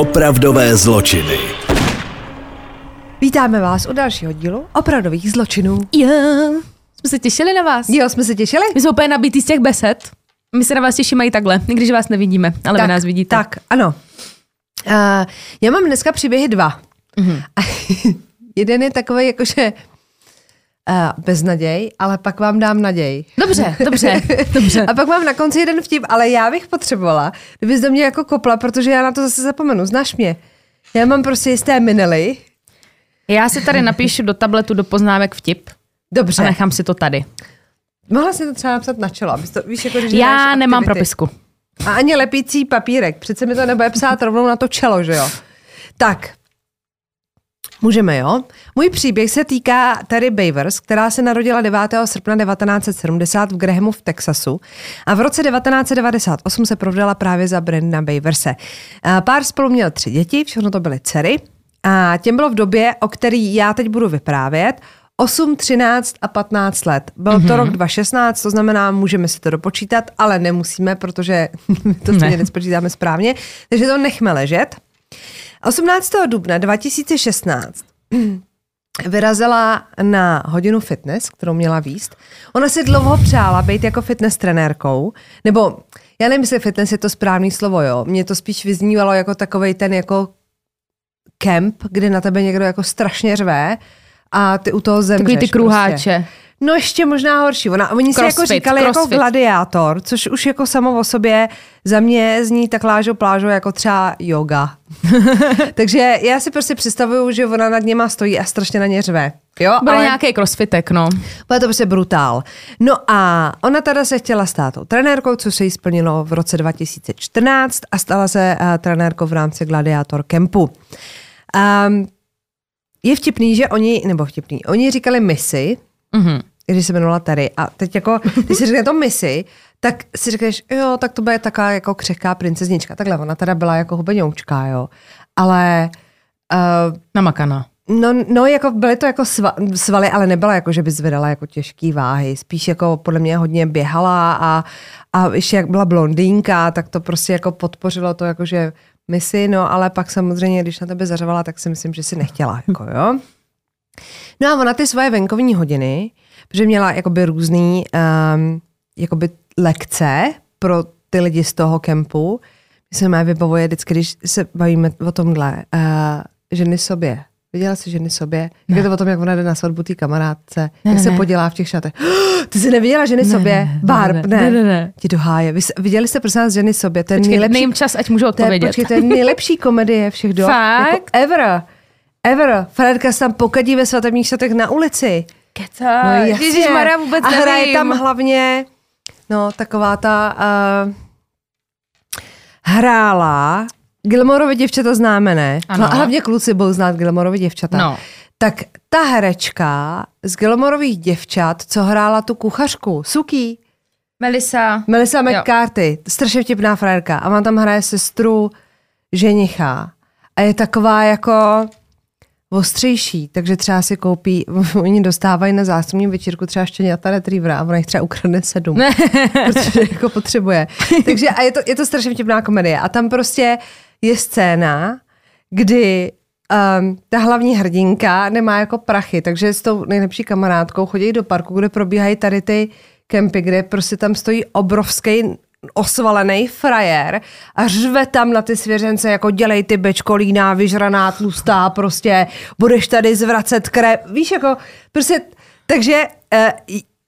Opravdové zločiny. Vítáme vás u dalšího dílu opravdových zločinů. Jo, jsme se těšili na vás. Jo, jsme se těšili? My jsme úplně nabitý z těch besed. My se na vás těšíme i takhle, i když vás nevidíme, ale tak, vy nás vidíte. Tak, ano. Uh, já mám dneska příběhy dva. Mhm. A jeden je takový jakože uh, beznaděj, ale pak vám dám naděj. Dobře, dobře, dobře. A pak mám na konci jeden vtip, ale já bych potřebovala, kdybys do mě jako kopla, protože já na to zase zapomenu, znáš mě. Já mám prostě jisté minely. Já si tady napíšu do tabletu do poznámek vtip a Dobře. nechám si to tady. Mohla si to třeba napsat na čelo, abys to, víš, jako když Já nemám aktivity. propisku. A ani lepící papírek. Přece mi to nebude psát rovnou na to čelo, že jo? Tak, můžeme, jo? Můj příběh se týká Terry Bavers, která se narodila 9. srpna 1970 v Grahamu v Texasu a v roce 1998 se provdala právě za Brenda Baverse. A Pár spolu měl tři děti, všechno to byly dcery a těm bylo v době, o který já teď budu vyprávět, 8, 13 a 15 let. Byl Mhm. to rok 2016, to znamená, můžeme si to dopočítat, ale nemusíme, protože to stejně Ne. nespočítáme správně, takže to nechme ležet. 18. dubna 2016 vyrazila na hodinu fitness, kterou měla výst. Ona si dlouho přála být jako fitness trenérkou, nebo já nevím, jestli fitness je to správný slovo, jo. Mně to spíš vyznívalo jako takovej ten jako kemp, kde na tebe někdo jako strašně řve a ty u toho zemřeš. Takový ty Prostě. No ještě možná horší. Ona, oni si jako Crossfit, říkali jako crossfit. gladiátor, což už jako samo o sobě za mě zní tak lážo plážo jako třeba yoga. Takže já si prostě představuju, že ona nad něma stojí a strašně na ně řve. Jo, Bude ale nějaký crossfitek, no. bude to prostě brutál. No a ona teda se chtěla stát tou trenérkou, což se jí splnilo v roce 2014 a stala se uh, trenérkou v rámci Gladiator Campu. Um, je vtipný, že oni, nebo vtipný, oni říkali misi, Mhm. Když se jmenovala Terry. A teď jako, když si řekne to misi, tak si řekneš, jo, tak to bude taková jako křehká princeznička. Takhle, ona teda byla jako hubeňoučká, jo. Ale uh, Namakaná. No, no, jako byly to jako sva, svaly, ale nebyla jako, že by zvedala jako těžký váhy. Spíš jako podle mě hodně běhala a, a ještě jak byla blondýnka, tak to prostě jako podpořilo to jako, že misi, no ale pak samozřejmě, když na tebe zařvala, tak si myslím, že si nechtěla, jako jo. No a ona ty svoje venkovní hodiny, protože měla jakoby různý um, jakoby lekce pro ty lidi z toho kempu, mi se mé vybavuje vždycky, když se bavíme o tomhle, uh, ženy sobě. Viděla jsi ženy sobě? Jak je to o tom, jak ona jde na svatbu té kamarádce, Ne, jak ne, se ne. podělá v těch šatech. Ty jsi neviděla ženy sobě? ne, Barb, ne, ne. ne, ne, ne. Ti do háje. Vy, viděli jste prosím vás ženy sobě? To je Počkej, nejlepší nejím čas, ať můžu to je, odpovědět. počkej, to je nejlepší komedie všech dob. Fakt? Jako ever. Ever. Fredka se tam pokadí ve svatebních šatech na ulici. Keca, No jasně. Ježišmarja, vůbec A hraje nevím. tam hlavně, no taková ta, uh, hrála Gilmorovi děvčata známe, ne? Ano. No, a hlavně kluci budou znát Gilmorovi děvčata. No. Tak ta herečka z Gilmorových děvčat, co hrála tu kuchařku, Suki, Melisa. Melissa McCarthy, strašně vtipná frérka. A ona tam hraje sestru ženicha. A je taková jako ostřejší, takže třeba si koupí, oni dostávají na zástupní večírku třeba štěňata retrievera a ona jich třeba ukradne sedm, protože jako potřebuje. Takže a je to, je to strašně vtipná komedie. A tam prostě je scéna, kdy um, ta hlavní hrdinka nemá jako prachy, takže s tou nejlepší kamarádkou chodí do parku, kde probíhají tady ty kempy, kde prostě tam stojí obrovský osvalený frajer a řve tam na ty svěřence, jako dělej ty bečkolína, vyžraná, tlustá, prostě budeš tady zvracet krev. Víš, jako prostě, takže eh,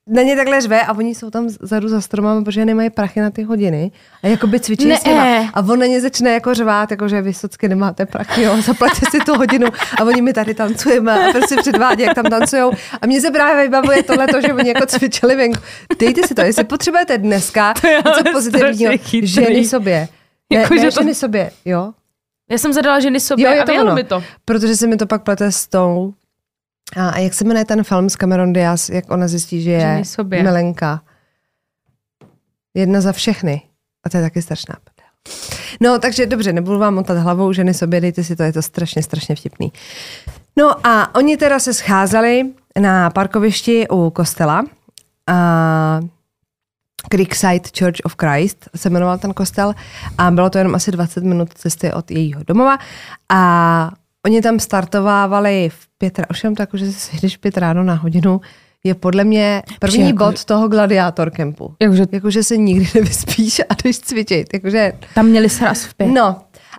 na ně takhle řve a oni jsou tam vzadu za stromama, protože nemají prachy na ty hodiny a jakoby cvičí Ne. s nima. A on na ně začne jako řvát, jako že vysocky nemáte prachy, jo, zaplaťte si tu hodinu a oni mi tady tancujeme a prostě předvádí, jak tam tancujou. A mně se právě vybavuje tohle, že oni jako cvičili venku. Dejte si to, jestli potřebujete dneska něco pozitivního, ženy sobě. Ne, Jako, ne že to- ženy sobě, jo. Já jsem zadala ženy sobě Jo, je a to ono. mi to. Protože se mi to pak plete s tou a, a jak se jmenuje ten film s Cameron Diaz, jak ona zjistí, že je sobě. milenka. Jedna za všechny. A to je taky strašná prdel. No, takže dobře, nebudu vám motat hlavou, ženy sobě, dejte si to, je to strašně, strašně vtipný. No a oni teda se scházeli na parkovišti u kostela a Creekside Church of Christ se jmenoval ten kostel a bylo to jenom asi 20 minut cesty od jejího domova a oni tam startovávali v pět, ovšem tak, že se jdeš pět ráno na hodinu, je podle mě první jako- bod toho gladiátor kempu. Jakože Jakože se nikdy nevyspíš a jdeš cvičit. Jakože tam měli sraz v pět. No,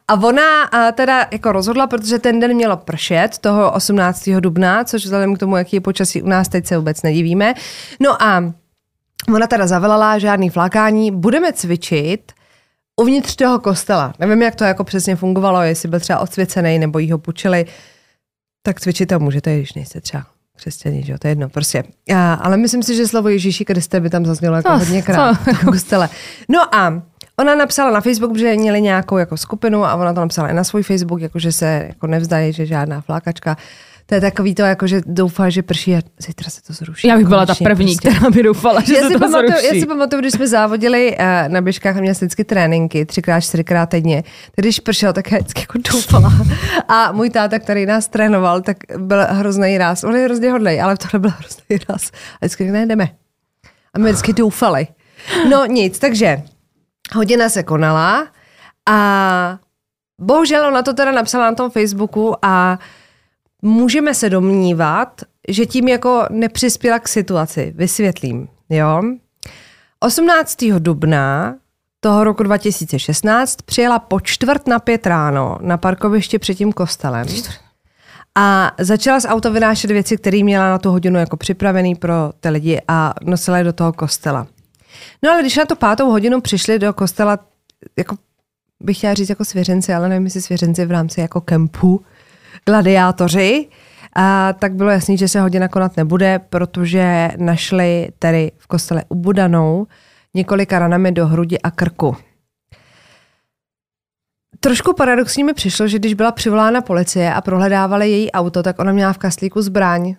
a ona a teda jako rozhodla, protože ten den mělo pršet, toho 18. dubna, což vzhledem k tomu, jaký je počasí u nás, teď se vůbec nedivíme. No a ona teda zavolala žádný flákání, budeme cvičit uvnitř toho kostela. Nevím, jak to jako přesně fungovalo, jestli byl třeba odsvěcený nebo jí ho půjčili, tak cvičit to můžete, když nejste třeba křesťaní, že jo, to je jedno, prostě. A, ale myslím si, že slovo Ježíši Kriste by tam zaznělo jako hodněkrát v tom kostele. No a ona napsala na Facebook, že měli nějakou jako skupinu a ona to napsala i na svůj Facebook, jako že se jako nevzdají, že žádná flákačka. To je takový to, jako že doufá, že prší a zítra se to zruší. Já bych byla ta první, prostě. která by doufala, že Já se si, to pamatuju, já zruší. si pamatuju, když jsme závodili uh, na běžkách a měli vždycky tréninky, třikrát, čtyřikrát týdně. Tak Když pršel, tak já vždycky jako doufala. A můj táta, který nás trénoval, tak byl hrozný ráz. On je hrozně hodnej, ale tohle byl hrozný ráz. A vždycky ne, jdeme. A my vždycky doufali. No nic, takže hodina se konala a bohužel ona to teda napsala na tom Facebooku a můžeme se domnívat, že tím jako nepřispěla k situaci. Vysvětlím, jo. 18. dubna toho roku 2016 přijela po čtvrt na pět ráno na parkoviště před tím kostelem a začala z auta vynášet věci, které měla na tu hodinu jako připravený pro ty lidi a nosila je do toho kostela. No ale když na tu pátou hodinu přišli do kostela, jako bych chtěla říct jako svěřenci, ale nevím, jestli svěřenci v rámci jako kempu, gladiátoři, a tak bylo jasný, že se hodina konat nebude, protože našli tedy v kostele ubudanou několika ranami do hrudi a krku. Trošku paradoxní mi přišlo, že když byla přivolána policie a prohledávali její auto, tak ona měla v kastlíku zbraň.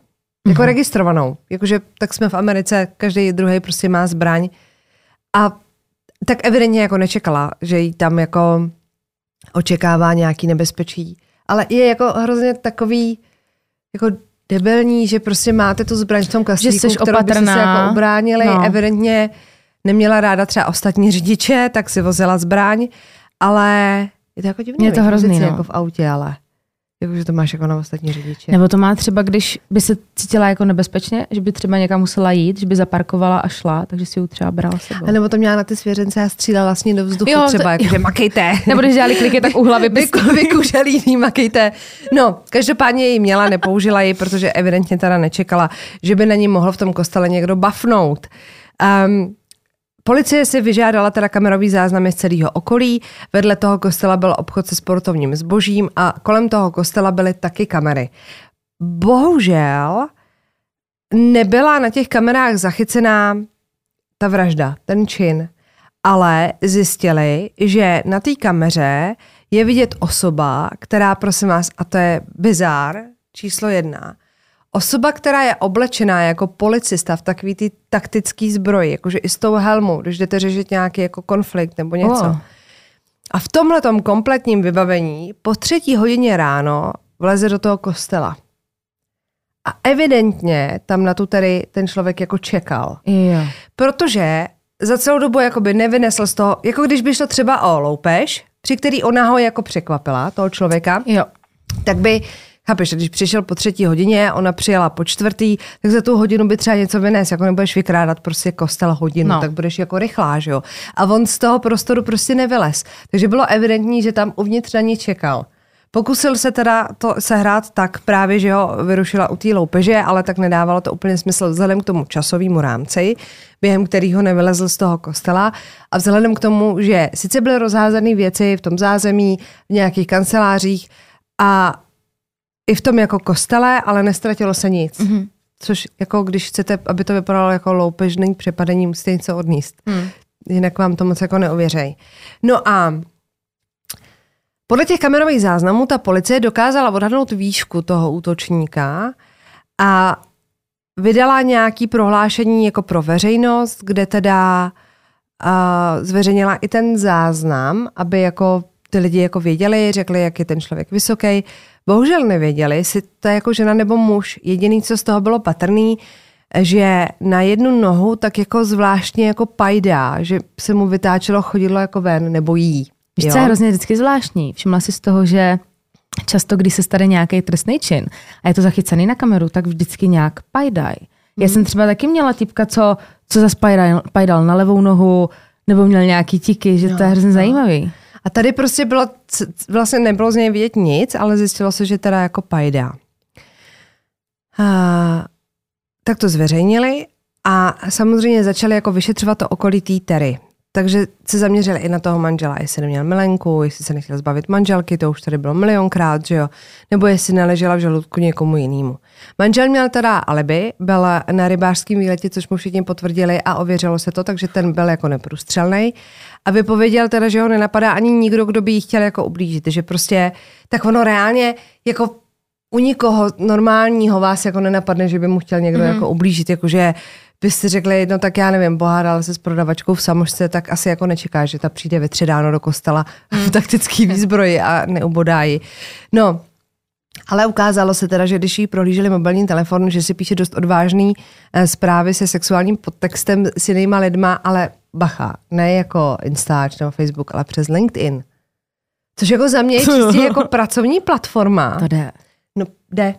Jako mm-hmm. registrovanou. Jakože tak jsme v Americe, každý druhý prostě má zbraň. A tak evidentně jako nečekala, že jí tam jako očekává nějaký nebezpečí. Ale je jako hrozně takový jako debilní, že prostě máte tu zbraň v tom kastlíku, jsi kterou byste se jako ubránili. No. Evidentně neměla ráda třeba ostatní řidiče, tak si vozila zbraň, ale je to jako divný. Je to hrozný, no. jako v autě, ale jako, že to máš jako na ostatní řidiče. Nebo to má třeba, když by se cítila jako nebezpečně, že by třeba někam musela jít, že by zaparkovala a šla, takže si ji třeba brala s sebou. A nebo to měla na ty svěřence a střílela ní do vzduchu Jo, jo, to- třeba, jako, že makejte. Nebo když dělali kliky, tak u hlavy by Vyku, vykuželý, makejte. No, každopádně ji měla, nepoužila ji, protože evidentně teda nečekala, že by na ní mohl v tom kostele někdo bafnout. Um, Policie si vyžádala teda kamerový záznamy z celého okolí, vedle toho kostela byl obchod se sportovním zbožím a kolem toho kostela byly taky kamery. Bohužel nebyla na těch kamerách zachycená ta vražda, ten čin, ale zjistili, že na té kameře je vidět osoba, která, prosím vás, a to je bizár, číslo jedna, osoba, která je oblečená jako policista v takový ty taktický zbroji, jakože i s tou helmou, když jdete řešit nějaký jako konflikt nebo něco. Oh. A v tomhle kompletním vybavení po třetí hodině ráno vleze do toho kostela. A evidentně tam na tu tedy ten člověk jako čekal. Jo. Protože za celou dobu jakoby nevynesl z toho, jako když by šlo třeba o loupež, při který ona ho jako překvapila, toho člověka, Jo. tak by, chápeš, když přišel po třetí hodině, ona přijela po čtvrtý, tak za tu hodinu by třeba něco vynes, jako nebudeš vykrádat prostě kostel hodinu, No. tak budeš jako rychlá, že jo. A on z toho prostoru prostě nevylez. Takže bylo evidentní, že tam uvnitř na ní čekal. Pokusil se teda to sehrát tak právě, že ho vyrušila u té loupeže, ale tak nedávalo to úplně smysl vzhledem k tomu časovému rámci, během kterého nevylezl z toho kostela a vzhledem k tomu, že sice byly rozházané věci v tom zázemí, v nějakých kancelářích a i v tom jako kostele, ale nestratilo se nic. Mm-hmm. Což jako když chcete, aby to vypadalo jako loupežný přepadení, musíte něco odníst. Mm. Jinak vám to moc jako neuvěřej. No a podle těch kamerových záznamů ta policie dokázala odhadnout výšku toho útočníka a vydala nějaký prohlášení jako pro veřejnost, kde teda uh, zveřejnila i ten záznam, aby jako ty lidi jako věděli, řekli, jak je ten člověk vysoký. Bohužel nevěděli, jestli to je jako žena nebo muž. Jediný, co z toho bylo patrný, že na jednu nohu tak jako zvláštně jako pajdá, že se mu vytáčelo, chodilo jako ven, nebo jí. Víš, co je hrozně vždycky zvláštní? Všimla si z toho, že často, když se stane nějaký trestný čin a je to zachycený na kameru, tak vždycky nějak pajdaj. Já jsem třeba taky měla typka, co, co zase pajdal, pajdal na levou nohu, nebo měl nějaký tiky, že no, to je hrozně no. zajímavý. A tady prostě bylo, vlastně nebylo z něj vidět nic, ale zjistilo se, že teda jako pajdá. A, tak to zveřejnili a samozřejmě začali jako vyšetřovat to okolí té. Takže se zaměřili i na toho manžela, jestli neměl milenku, jestli se nechtěl zbavit manželky, to už tady bylo milionkrát, že jo, nebo jestli neležela v žaludku někomu jinému. Manžel měl teda alibi, byl na rybářském výletě, což mu všichni potvrdili a ověřilo se to, takže ten byl jako neprůstřelný. A vypověděl teda, že ho nenapadá ani nikdo, kdo by jí chtěl jako ublížit, že prostě tak ono reálně jako u nikoho normálního vás jako nenapadne, že by mu chtěl někdo mm. jako ublížit, jakože byste řekli, no tak já nevím, pohádal se s prodavačkou v samošce, tak asi jako nečeká, že ta přijde ve tři ráno do kostela v taktický výzbroji a neubodá ji. No, ale ukázalo se teda, že když jí prohlíželi mobilní telefon, že si píše dost odvážný eh, zprávy se sexuálním podtextem s jinýma lidma, ale bacha, ne jako Instač nebo Facebook, ale přes LinkedIn. Což jako za mě je čistě jako pracovní platforma. To jde. No, jde.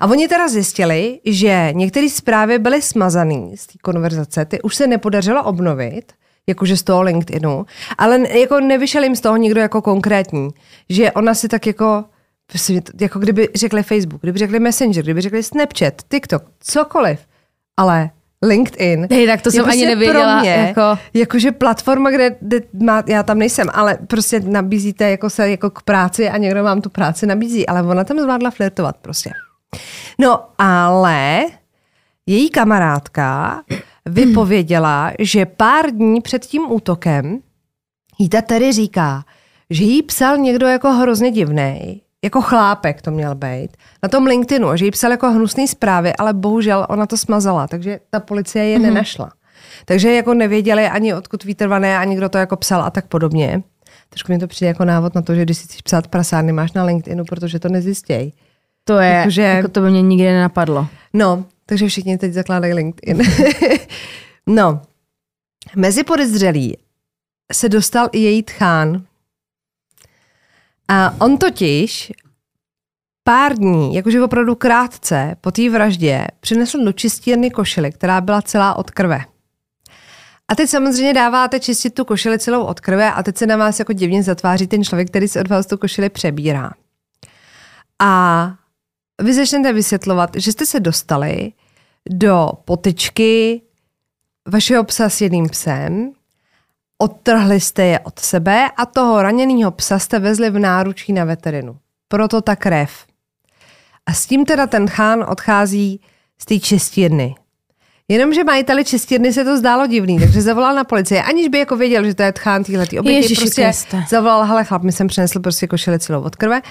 A oni teda zjistili, že některé zprávy byly smazané z té konverzace, ty už se nepodařilo obnovit, jakože z toho LinkedInu, ale jako nevyšel jim z toho nikdo jako konkrétní, že ona si tak jako, prostě jako kdyby řekli Facebook, kdyby řekli Messenger, kdyby řekli Snapchat, TikTok, cokoliv, ale LinkedIn. Hej, tak to jsem prostě ani nevěděla. Pro mě, jako... Jakože platforma, kde, kde má, já tam nejsem, ale prostě nabízíte jako se jako k práci a někdo vám tu práci nabízí, ale ona tam zvládla flirtovat prostě. No ale její kamarádka vypověděla, že pár dní před tím útokem jí ta tedy říká, že jí psal někdo jako hrozně divný, jako chlápek to měl být, na tom LinkedInu, že jí psal jako hnusný zprávy, ale bohužel ona to smazala, takže ta policie je mm-hmm. nenašla. Takže jako nevěděli ani odkud výtrvané, ani kdo to jako psal a tak podobně. Trošku mi to přijde jako návod na to, že když si chceš psát prasárny, máš na LinkedInu, protože to nezjistějí. To je, jako, že, jako to by mě nikdy nenapadlo. No, takže všichni teď zakládají LinkedIn. no, mezi podezřelí se dostal i její tchán. A on totiž pár dní, jakože opravdu krátce po té vraždě, přinesl do čistírny košily, která byla celá od krve. A teď samozřejmě dáváte čistit tu košili celou od krve a teď se na vás jako divně zatváří ten člověk, který se od vás tu košili přebírá. A vy začnete vysvětlovat, že jste se dostali do potyčky vašeho psa s jedným psem, odtrhli jste je od sebe a toho raněného psa jste vezli v náručí na veterinu. Proto ta krev. A s tím teda ten chán odchází z té čistírny. Jenomže majiteli čistírny se to zdálo divný, takže zavolal na policii, aniž by jako věděl, že to je tchán týhletý oběti. Prostě Kriste. zavolal, hele chlap, mi jsem přinesl prostě košili celou od krve.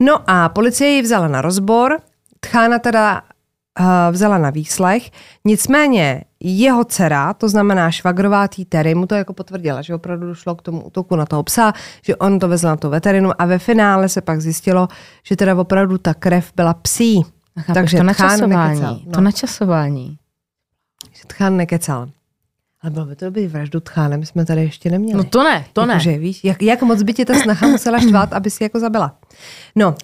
No a policie ji vzala na rozbor, Tchána teda vzala na výslech, nicméně jeho dcera, to znamená švagrová Terry, mu to jako potvrdila, že opravdu došlo k tomu útoku na toho psa, že on to vezl na tu veterinu a ve finále se pak zjistilo, že teda opravdu ta krev byla psí. Chápeš, Takže to načasování. No. To načasování. Tchán nekecal. Ale bylo by to dobrý vraždu tchánem, jsme tady ještě neměli. No to ne, to jako, ne. Že, víš, jak, jak moc by tě ta snaha musela štvát, aby si jako zabila. No,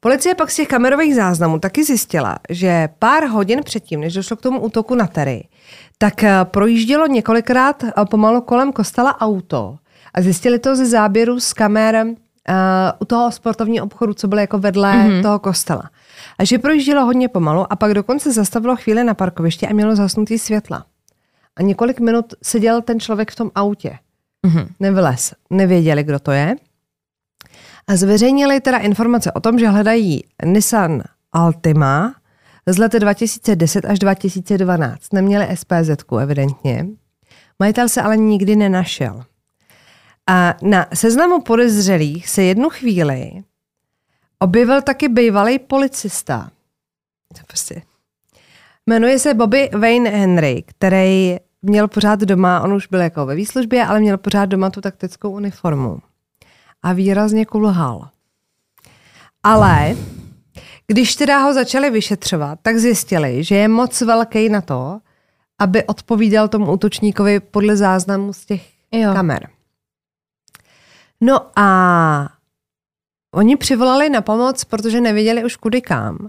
policie pak z těch kamerových záznamů taky zjistila, že pár hodin předtím, než došlo k tomu útoku na Terry, tak eh, projíždělo několikrát eh, pomalu kolem kostela auto a zjistili to ze záběru z kamer uh, u toho sportovního obchodu, co bylo jako vedle mm-hmm. toho kostela. A že projíždělo hodně pomalu a pak dokonce zastavilo chvíli na parkovišti a mělo zasnutý světla a několik minut seděl ten člověk v tom autě. Mm-hmm. Nevylez. Nevěděli, kdo to je. Zveřejnili teda informace o tom, že hledají Nissan Altima z let 2010 až 2012. Neměli SPZ, evidentně. Majitel se ale nikdy nenašel. A na seznamu podezřelých se jednu chvíli objevil taky bývalý policista. Prostě Jmenuje se Bobby Wayne Henry, který měl pořád doma, on už byl jako ve výslužbě, ale měl pořád doma tu taktickou uniformu. A výrazně kulhal. Ale Když teda ho začali vyšetřovat, tak zjistili, že je moc velký na to, aby odpovídal tomu útočníkovi podle záznamu z těch Jo. kamer. No a oni přivolali na pomoc, protože nevěděli už kudy kam.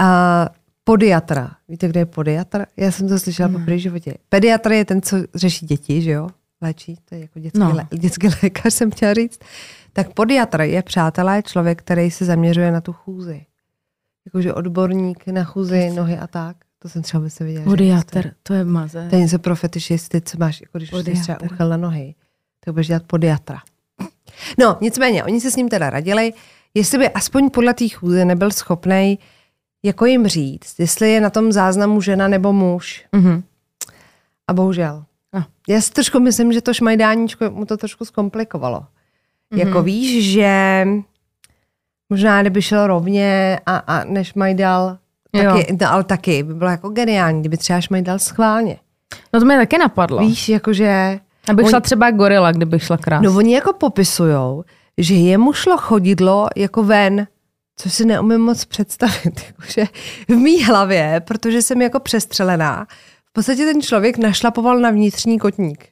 A podiatra. Víte, kde je podiatr? Já jsem to slyšela Ne. po první životě. Pediatr je ten, co řeší děti, že jo? Léčí, to je jako dětský, No. lé, dětský lékař, jsem chtěla říct. Tak podiatr je, přátelé, člověk, který se zaměřuje na tu chůzi. Jakože odborník na chůzi, nohy a tak. To jsem třeba by se viděla. existuje. Podiatr, to je maze. To je něco pro fetišisty, co máš, jako když jsi třeba uchyl na nohy, tak budeš dělat podiatra. No, nicméně, oni se s ním teda radili, jestli by aspoň podle té chůze nebyl schopný jako jim říct, jestli je na tom záznamu žena nebo muž. Mhm. A bohužel. No. Já si trošku myslím, že to šmajdáníčko mu to trošku zkomplikovalo. Mhm. Jako víš, že možná kdyby šel rovně a, a než majdal, Jo. taky, no, ale taky by bylo jako geniální, kdyby třeba šmajdal schválně. No to mě taky napadlo. Víš, jakože... Abych on- šla třeba gorila, kdybych šla krás. No oni jako popisujou, že jemu šlo chodidlo jako ven, co si neumím moc představit. Jakože v mý hlavě, protože jsem jako přestřelená, v podstatě ten člověk našlapoval na vnitřní kotník.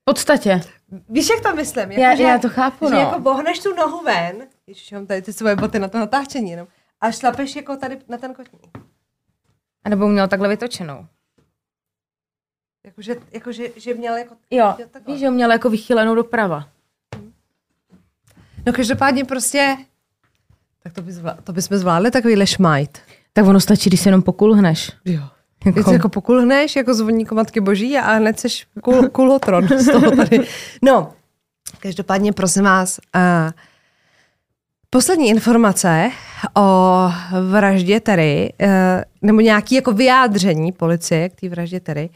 v podstatě. Víš, jak to myslím? Já- já to chápu, že no. jako bohneš tu nohu ven, Ježiš, mám tady ty svoje boty na to natáčení jenom, a šlapeš jako tady na ten kotník. A nebo měl takhle vytočenou. Jakože, jakože že měl jako... Jo, takhle. víš, že ho měl jako vychylenou doprava. No každopádně prostě... Tak to, by zvlá, to bychom zvládli takovýhle šmajt. Tak ono stačí, když se jenom pokulhneš. Jo. Jako- Jako, jako pokulhneš jako zvoník Matky Boží a hned seš kul, kulotron z toho tady. No, každopádně prosím vás, a poslední informace o vraždě Terry, eh, nebo nějaký jako vyjádření policie k té vraždě Terry,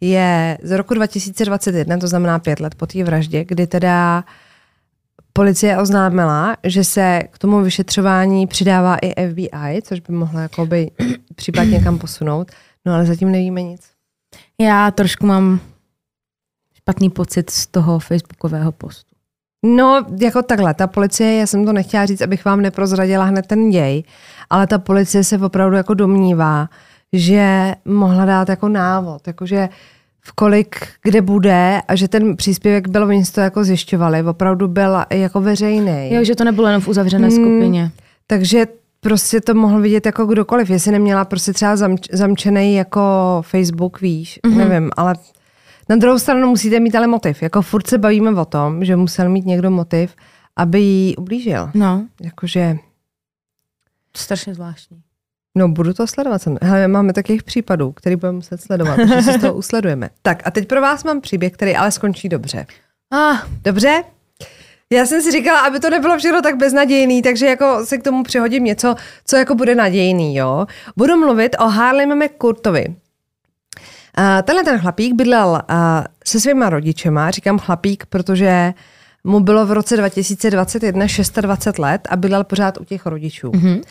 je z roku 2021, to znamená pět let po té vraždě, kdy teda policie oznámila, že se k tomu vyšetřování přidává i FBI, což by mohlo jakoby případ někam posunout, no ale zatím nevíme nic. Já trošku mám špatný pocit z toho facebookového postu. No, jako takhle, ta policie, já jsem to nechtěla říct, abych vám neprozradila hned ten děj, ale ta policie se opravdu jako domnívá, že mohla dát jako návod, jakože v kolik kde bude a že ten příspěvek byl, oni to jako zjišťovali, opravdu byl jako veřejný. Jo, že to nebylo jenom v uzavřené Hmm. skupině. Takže prostě to mohl vidět jako kdokoliv, jestli neměla prostě třeba zamč, zamčený jako Facebook, víš, Mhm. mm-hmm. nevím, ale na druhou stranu musíte mít ale motiv. Jako furt se bavíme o tom, že musel mít někdo motiv, aby jí ublížil. No, Jakože, strašně zvláštní. no budu to sledovat. Hele, máme takových případů, který budeme muset sledovat, takže si z toho usledujeme. Tak a teď pro vás mám příběh, který ale skončí dobře. Ah, Dobře? Já jsem si říkala, aby to nebylo všechno tak beznadějný, takže jako se k tomu přihodím něco, co jako bude nadějný, jo. Budu mluvit o Harlem McCurtovi. Uh, tenhle ten chlapík bydlel uh, se svýma rodičema, říkám chlapík, protože mu bylo v roce 2021 26 let a bydlel pořád u těch rodičů. Mm-hmm.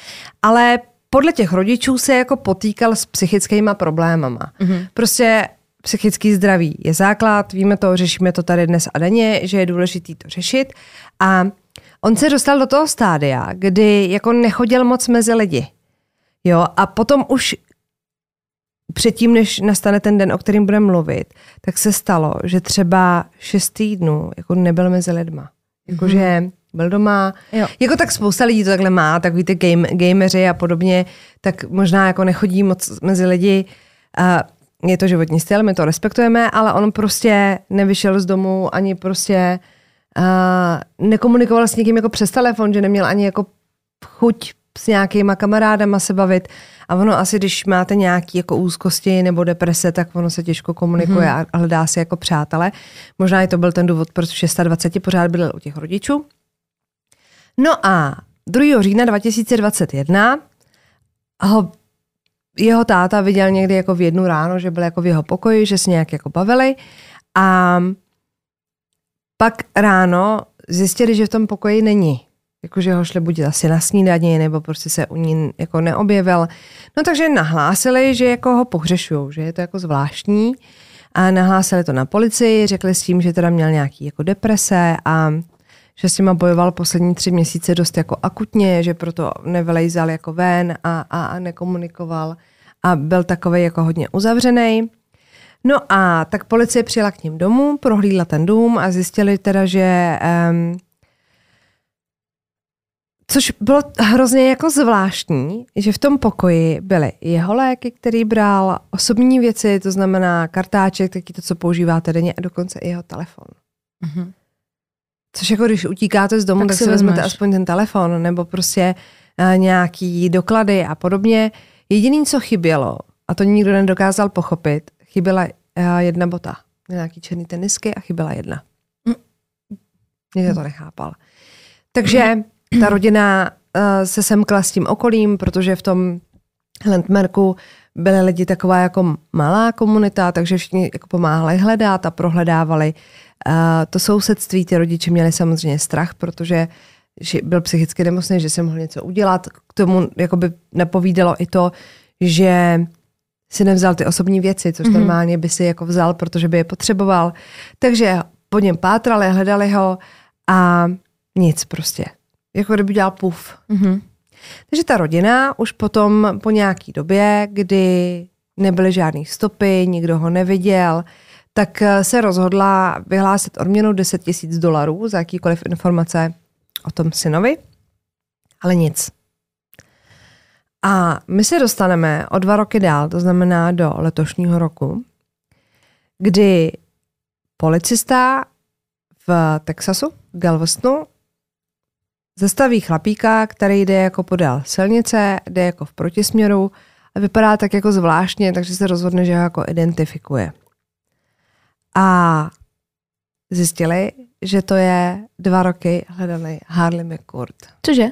Ale podle těch rodičů se jako potýkal s psychickýma problémama. Mm-hmm. Prostě psychický zdraví je základ, víme to, řešíme to tady dnes a denně, že je důležité to řešit. A on se dostal do toho stádia, kdy jako nechodil moc mezi lidi. Jo, a potom už předtím, než nastane ten den, o kterým budeme mluvit, tak se stalo, že třeba šest týdnů jako nebyl mezi lidma. Jakože mm-hmm. byl doma. Jo. Jako tak spousta lidí to takhle má, takový ty game, gameři a podobně, tak možná jako nechodí moc mezi lidi. A je to životní styl, my to respektujeme, ale on prostě nevyšel z domu, ani prostě uh, nekomunikoval s někým jako přes telefon, že neměl ani jako chuť s nějakýma kamarádama se bavit. A ono asi, když máte nějaký jako úzkosti nebo deprese, tak ono se těžko komunikuje mm-hmm. a hledá si jako přátele. Možná i to byl ten důvod, proč v 26 pořád byl u těch rodičů. No a 2. října 2021 ho jeho táta viděl někdy jako v jednu ráno, že byl jako v jeho pokoji, že se nějak jako bavili a pak ráno zjistili, že v tom pokoji není. Jakože ho šli buď asi na snídaní, nebo prostě se u ní jako neobjevil. No takže nahlásili, že jako ho pohřešují, že je to jako zvláštní. A nahlásili to na policii, řekli s tím, že teda měl nějaký jako deprese a že s nima bojoval poslední tři měsíce dost jako akutně, že proto nevylejzal jako ven a, a, a nekomunikoval a byl takový jako hodně uzavřený. No a tak policie přijela k ním domů, prohlídla ten dům a zjistili teda, že um, Což bylo hrozně jako zvláštní, že v tom pokoji byly jeho léky, který bral, osobní věci, to znamená kartáček, taky to, co používáte denně, a dokonce i jeho telefon. Mm-hmm. Což jako když utíkáte z domu, tak, tak si vezmete vezmeš. aspoň ten telefon, nebo prostě uh, nějaký doklady a podobně. Jediný, co chybělo, a to nikdo nedokázal pochopit, chyběla uh, jedna bota. Nějaký černý tenisky a chyběla jedna. Mm. Nikdo to nechápal. Takže ta rodina uh, se semkla s tím okolím, protože v tom Landmerku byly lidi taková jako malá komunita, takže všichni jako pomáhali hledat a prohledávali uh, to sousedství. Ty rodiče měli samozřejmě strach, protože že byl psychicky nemocný, že se mohl něco udělat. K tomu jakoby nepovídalo i to, že si nevzal ty osobní věci, což mm-hmm. normálně by si jako vzal, protože by je potřeboval. Takže po něm pátrali, hledali ho a nic prostě jako kdyby dělal puf. Mm-hmm. Takže ta rodina už potom po nějaký době, kdy nebyly žádné stopy, nikdo ho neviděl, tak eh, se rozhodla vyhlásit odměnu 10 tisíc dolarů za jakýkoliv informace o tom synovi, ale nic. A my se dostaneme o dva roky dál, to znamená do letošního roku, kdy policista v Texasu, Galvestonu, Zastaví chlapíka, který jde jako podél silnice, jde jako v protisměru a vypadá tak jako zvláštně, takže se rozhodne, že ho jako identifikuje. A zjistili, že to je dva roky hledaný Harley McCourt. Cože?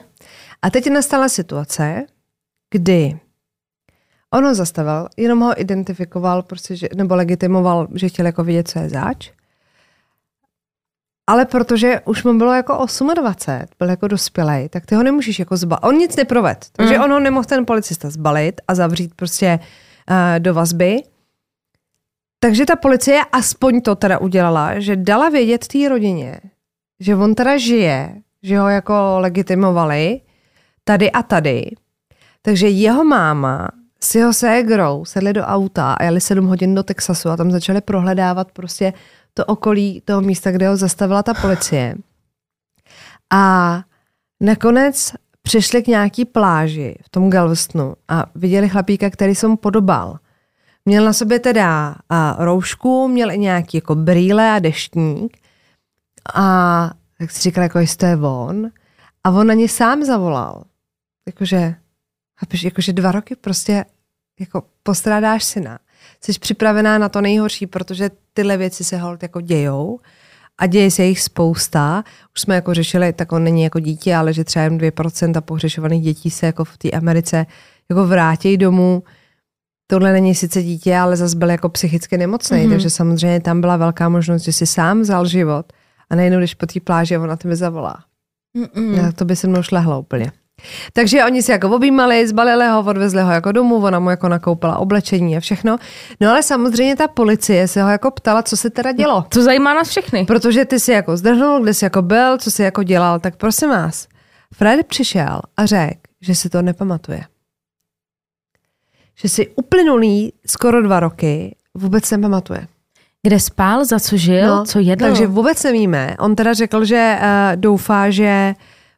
A teď nastala situace, kdy on ho zastavil, jenom ho identifikoval, prostě, že, nebo legitimoval, že chtěl jako vidět, co je zač. Ale protože už mu bylo jako 28, byl jako dospělej, tak ty ho nemůžeš jako zbalit. On nic neproved, takže mm. on ho nemohl ten policista zbalit a zavřít prostě uh, do vazby. Takže ta policie aspoň to teda udělala, že dala vědět té rodině, že on teda žije, že ho jako legitimovali tady a tady. Takže jeho máma s jeho ségrou sedli do auta a jeli sedm hodin do Texasu a tam začali prohledávat prostě to okolí toho místa, kde ho zastavila ta policie. A nakonec přišli k nějaký pláži v tom Galvestonu a viděli chlapíka, který se mu podobal. Měl na sobě teda a roušku, měl i nějaký jako brýle a deštník a tak si říkal, jako jestli to on. A on na ně sám zavolal. Jakože, jakože dva roky prostě jako postrádáš syna jsi připravená na to nejhorší, protože tyhle věci se hold jako dějou a děje se jich spousta. Už jsme jako řešili, tak on není jako dítě, ale že třeba jen 2% pohřešovaných dětí se jako v té Americe jako vrátí domů. Tohle není sice dítě, ale zase byl jako psychicky nemocný, mm-hmm. takže samozřejmě tam byla velká možnost, že si sám vzal život a nejenom když po té pláži on na tebe zavolá. Mm-mm. To by se mnou šlehlo úplně. Takže oni si jako objímali, zbalili ho, odvezli ho jako domů, ona mu jako nakoupila oblečení a všechno. No ale samozřejmě ta policie se ho jako ptala, co se teda dělo. To zajímá nás všechny. Protože ty si jako zdrhnul, kde jsi jako byl, co jsi jako dělal, tak prosím vás. Fred přišel a řekl, že si to nepamatuje. Že si uplynulý skoro dva roky vůbec nepamatuje. Kde spál, za co žil, no, co jedl? Takže vůbec nevíme. On teda řekl, že uh, doufá, že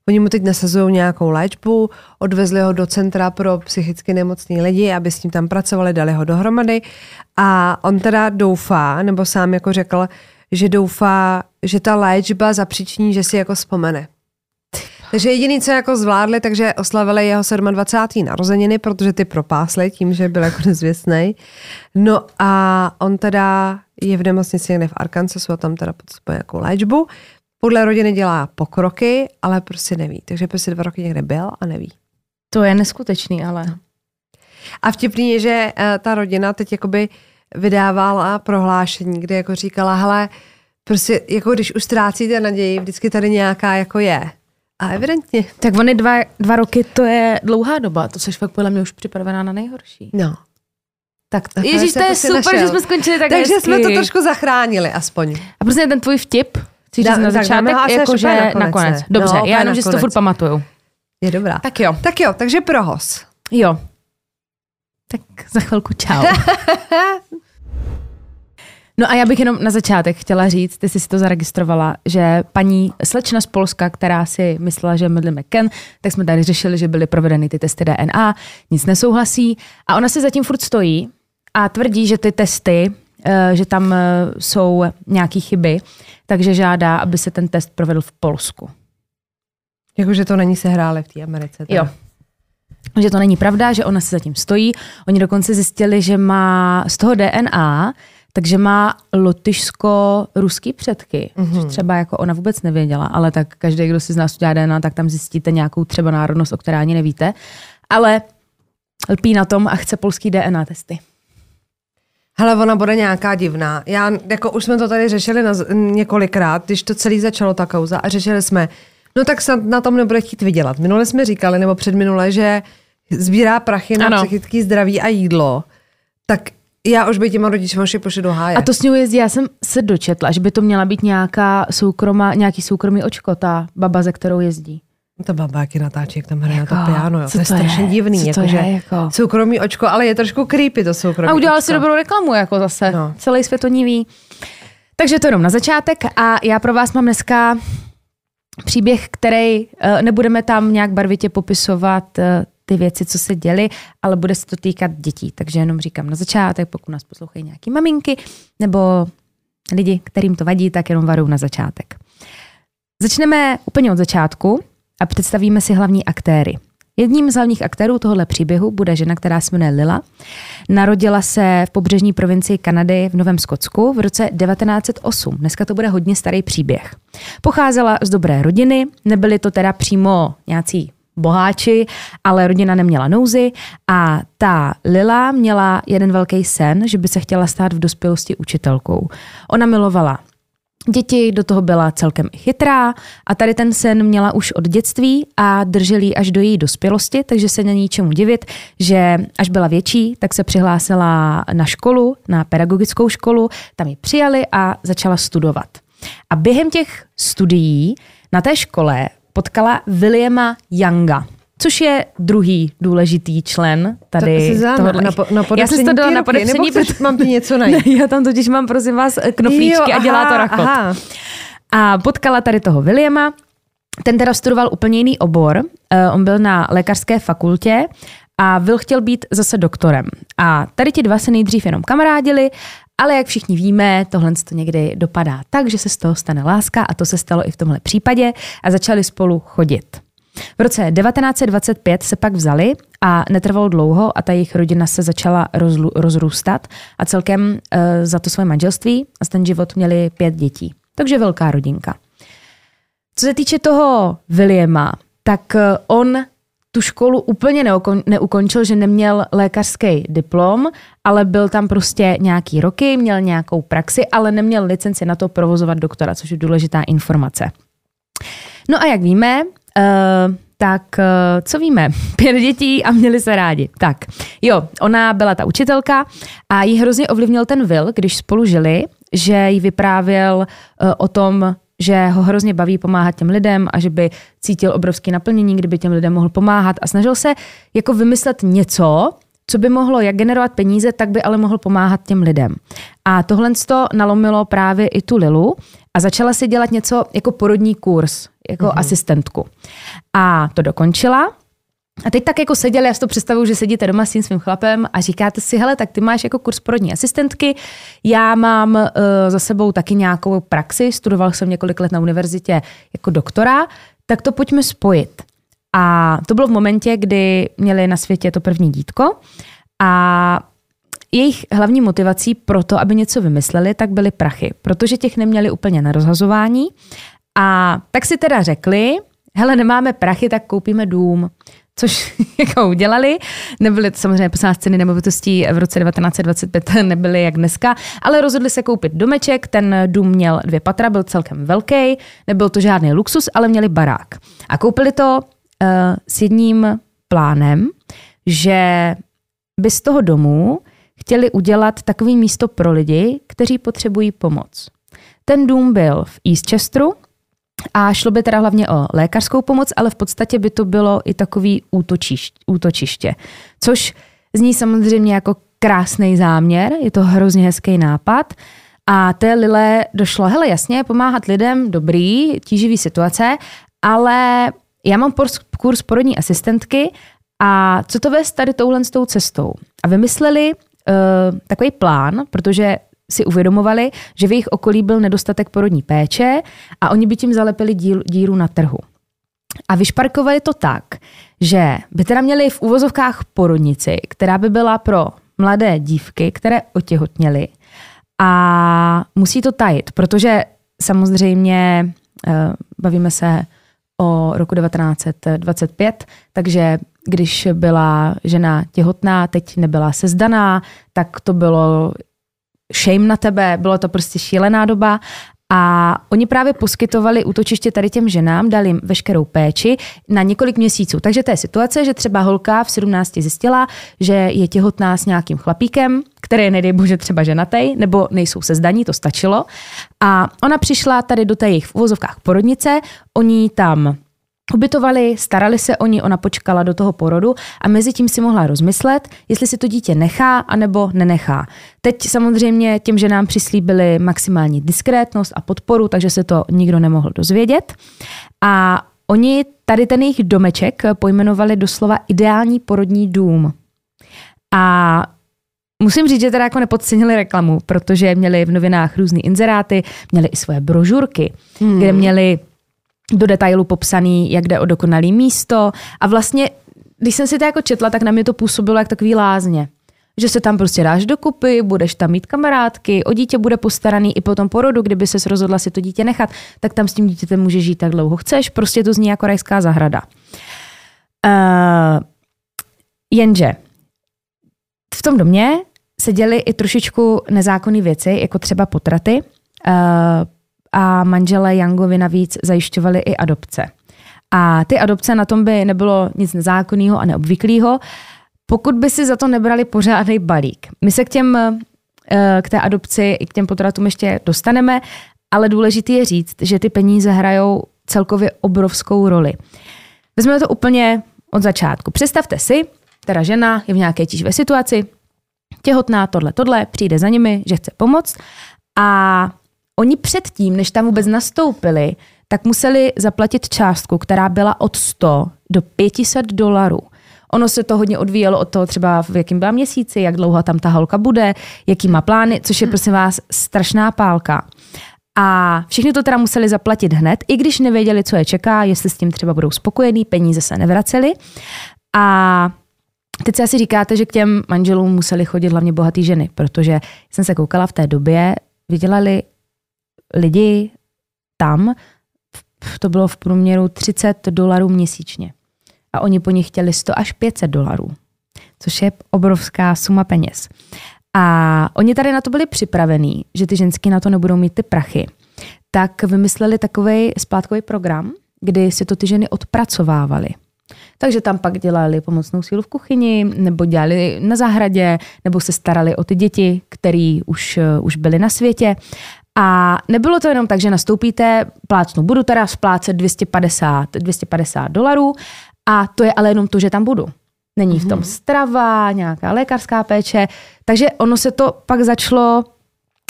Oni mu teď nasazují nějakou léčbu, odvezli ho do centra pro psychicky nemocný lidi, aby s ním tam pracovali, dali ho dohromady a on teda doufá, nebo sám jako řekl, že doufá, že ta léčba zapříční, že si jako vzpomene. Takže jediný, co jako zvládli, takže oslavili jeho 27. narozeniny, protože ty propásly tím, že byl jako nezvěstný. No a on teda je v nemocnici někde v Arkansasu a tam teda podstupuje jako léčbu podle rodiny dělá pokroky, ale prostě neví. Takže prostě dva roky někde byl a neví. To je neskutečný, ale. No. A vtipný je, že uh, ta rodina teď jakoby vydávala prohlášení, kde jako říkala, hele, prostě jako když už ztrácíte naději, vždycky tady nějaká jako je. A evidentně. Tak oni dva, dva roky, to je dlouhá doba, to jsi fakt podle mě už připravená na nejhorší. No. Tak Ježíš, to je super, našel. že jsme skončili tak Takže hezky. jsme to trošku zachránili aspoň. A prostě ten tvůj vtip, Chci říct na začátek, jakože nakonec. nakonec, ne? Dobře, No, já jenom, že si to furt pamatuju. Je dobrá. Tak jo, Tak jo, takže prohoz. jo. Tak za chvilku čau. No a já bych jenom na začátek chtěla říct, ty jsi si to zaregistrovala, že paní slečna z Polska, která si myslela, že je Madeleine McCann, tak jsme tady řešili, že byly provedeny ty testy DNA, nic nesouhlasí a ona si zatím furt stojí a tvrdí, že ty testy, eh, že tam eh, jsou nějaké chyby, takže žádá, aby se ten test provedl v Polsku. Jakože to není sehrále v té Americe. teda. Jo. Že to není pravda, že ona si zatím stojí. Oni dokonce zjistili, že má z toho DNA, takže má lotyšsko-ruský předky. Mm-hmm. Což třeba jako ona vůbec nevěděla, ale tak každý, kdo si z nás udělá DNA, tak tam zjistíte nějakou třeba národnost, o které ani nevíte. Ale lpí na tom a chce polský DNA testy. Hele, ona bude nějaká divná. Já, jako už jsme to tady řešili na, několikrát, když to celý začalo ta kauza a řešili jsme, no tak snad na tom nebude chtít vydělat. Minule jsme říkali, nebo předminule, že sbírá prachy na Ano. psychický zdraví a jídlo. Tak já už by těma rodičům šli pošli do háje. A to s ní jezdí, já jsem se dočetla, že by to měla být nějaká soukromá, nějaký soukromý očko, ta baba, ze kterou jezdí. Ta baba, jaký natáčí, jak tam hraje Jako, na to piano, jo. To je to strašně je? divný. Co to jakože je, jako? Soukromý očko, ale je trošku creepy to soukromý A udělal očko. si dobrou reklamu, jako zase. No. Celý svět o ní ví. Takže to jenom na začátek a já pro vás mám dneska příběh, který eh, nebudeme tam nějak barvitě popisovat eh, ty věci, co se děly, ale bude se to týkat dětí. Takže jenom říkám na začátek, pokud nás poslouchají nějaký maminky nebo lidi, kterým to vadí, tak jenom varuju na začátek. Začneme úplně od začátku a představíme si hlavní aktéry. Jedním z hlavních aktérů tohoto příběhu bude žena, která se jmenuje Lila. Narodila se v pobřežní provincii Kanady v Novém Skotsku v roce 1908. Dneska to bude hodně starý příběh. Pocházela z dobré rodiny, nebyli to teda přímo nějací boháči, ale rodina neměla nouzy a ta Lila měla jeden velký sen, že by se chtěla stát v dospělosti učitelkou. Ona milovala Děti do toho byla celkem chytrá a tady ten sen měla už od dětství a držel ji až do její dospělosti, takže se není čemu divit, že až byla větší, tak se přihlásila na školu, na pedagogickou školu, tam ji přijali a začala studovat. A během těch studií na té škole potkala Williama Younga, což je druhý důležitý člen tady To tohohle- na, po- na Já jsem to dala na podepření, chceš, mám ti něco najít? ne, já tam totiž mám, prosím vás, knoflíčky Jo, a dělá to aha, rachot. aha. A potkala tady toho Williama, ten teda studoval úplně jiný obor, uh, on byl na lékařské fakultě a Will chtěl být zase doktorem. A tady ti dva se nejdřív jenom kamarádili, ale jak všichni víme, tohle to někdy dopadá tak, že se z toho stane láska a to se stalo i v tomhle případě a začali spolu chodit. V roce 1925 se pak vzali a netrvalo dlouho a ta jejich rodina se začala rozlu, rozrůstat a celkem uh, za to své manželství a ten život měli pět dětí. Takže velká rodinka. Co se týče toho Williama, tak eh, on tu školu úplně neukon, neukončil, že neměl lékařský diplom, ale byl tam prostě nějaký roky, měl nějakou praxi, ale neměl licenci na to provozovat doktora, což je důležitá informace. No a jak víme, uh, tak uh, co víme? Pět dětí a měli se rádi. Tak, jo, ona byla ta učitelka a jí hrozně ovlivnil ten Will, když spolu žili, že jí vyprávěl uh, o tom, že ho hrozně baví pomáhat těm lidem a že by cítil obrovské naplnění, kdyby těm lidem mohl pomáhat a snažil se jako vymyslet něco, co by mohlo jak generovat peníze, tak by ale mohl pomáhat těm lidem. A tohle to nalomilo právě i tu Lilu a začala si dělat něco jako porodní kurz, jako mm-hmm. asistentku. A to dokončila. A teď tak jako seděli, já si to představuju, že sedíte doma s tím svým chlapem a říkáte si, hele, tak ty máš jako kurz porodní asistentky, já mám uh, za sebou taky nějakou praxi, studoval jsem několik let na univerzitě jako doktora, tak to pojďme spojit. A to bylo v momentě, kdy měli na světě to první dítko a jejich hlavní motivací pro to, aby něco vymysleli, tak byly prachy, protože těch neměli úplně na rozhazování. A tak si teda řekli, hele, nemáme prachy, tak koupíme dům. Což jako udělali. Nebyly to samozřejmě posledná ceny nemovitostí v roce 1925 nebyly jak dneska, ale rozhodli se koupit domeček. Ten dům měl dvě patra, byl celkem velký, nebyl to žádný luxus, ale měli barák. A koupili to uh, s jedním plánem, že by z toho domu chtěli udělat takový místo pro lidi, kteří potřebují pomoc. Ten dům byl v Eastchesteru a šlo by teda hlavně o lékařskou pomoc, ale v podstatě by to bylo i takový útočiště, útočiště což zní samozřejmě jako krásný záměr, je to hrozně hezký nápad. A té Lile došlo, hele jasně, pomáhat lidem, dobrý, tíživý situace, ale já mám kurz porodní asistentky a co to vést tady touhle s tou cestou? A vymysleli uh, takový plán, protože si uvědomovali, že v jejich okolí byl nedostatek porodní péče a oni by tím zalepili díl, díru na trhu. A vyšparkovali to tak, že by teda měli v úvozovkách porodnici, která by byla pro mladé dívky, které otěhotněly a musí to tajit, protože samozřejmě uh, bavíme se o roku 1925, takže když byla žena těhotná, teď nebyla sezdaná, tak to bylo shame na tebe, bylo to prostě šílená doba a oni právě poskytovali útočiště tady těm ženám, dali jim veškerou péči na několik měsíců. Takže to je situace, že třeba holka v 17 zjistila, že je těhotná s nějakým chlapíkem, který je, nedej bože, třeba ženatej, nebo nejsou se zdaní, to stačilo. A ona přišla tady do té jejich v porodnice, oni tam ubytovali, starali se o ní, ona počkala do toho porodu a mezi tím si mohla rozmyslet, jestli si to dítě nechá anebo nenechá. Teď samozřejmě těm ženám přislíbili maximální diskrétnost a podporu, takže se to nikdo nemohl dozvědět. A oni tady ten jejich domeček pojmenovali doslova ideální porodní dům. A Musím říct, že teda jako nepodcenili reklamu, protože měli v novinách různé inzeráty, měli i svoje brožurky, hmm. kde měli do detailu popsaný, jak jde o dokonalý místo a vlastně, když jsem si to jako četla, tak na mě to působilo jak takový lázně. Že se tam prostě dáš dokupy, budeš tam mít kamarádky, o dítě bude postaraný i po tom porodu, kdyby se rozhodla si to dítě nechat, tak tam s tím dítětem můžeš žít tak dlouho chceš, prostě to zní jako rajská zahrada. Uh, jenže v tom domě se děly i trošičku nezákonné věci, jako třeba potraty. Uh, a manželé Yangovi navíc zajišťovali i adopce. A ty adopce na tom by nebylo nic nezákonného a neobvyklého, pokud by si za to nebrali pořádný balík. My se k těm eh, k té adopci i k těm potratům ještě dostaneme, ale důležité je říct, že ty peníze hrajou celkově obrovskou roli. Vezmeme to úplně od začátku. Představte si, teda žena je v nějaké tíživé situaci, těhotná, tohle, tohle, přijde za nimi, že chce pomoct a Oni předtím, než tam vůbec nastoupili, tak museli zaplatit částku, která byla od 100 do 500 dolarů. Ono se to hodně odvíjelo od toho třeba, v jakém byla měsíci, jak dlouho tam ta holka bude, jaký má plány, což je prosím vás strašná pálka. A všichni to teda museli zaplatit hned, i když nevěděli, co je čeká, jestli s tím třeba budou spokojení, peníze se nevracely. A Teď si asi říkáte, že k těm manželům museli chodit hlavně bohatý ženy, protože jsem se koukala v té době, vydělali lidi tam, to bylo v průměru 30 dolarů měsíčně. A oni po nich chtěli 100 až 500 dolarů, což je obrovská suma peněz. A oni tady na to byli připravení, že ty ženský na to nebudou mít ty prachy. Tak vymysleli takový splátkový program, kdy si to ty ženy odpracovávaly. Takže tam pak dělali pomocnou sílu v kuchyni, nebo dělali na zahradě, nebo se starali o ty děti, které už, už byly na světě. A nebylo to jenom tak, že nastoupíte, plácnu, budu teda splácet 250, 250 dolarů a to je ale jenom to, že tam budu. Není v tom mhm. strava, nějaká lékařská péče, takže ono se to pak začalo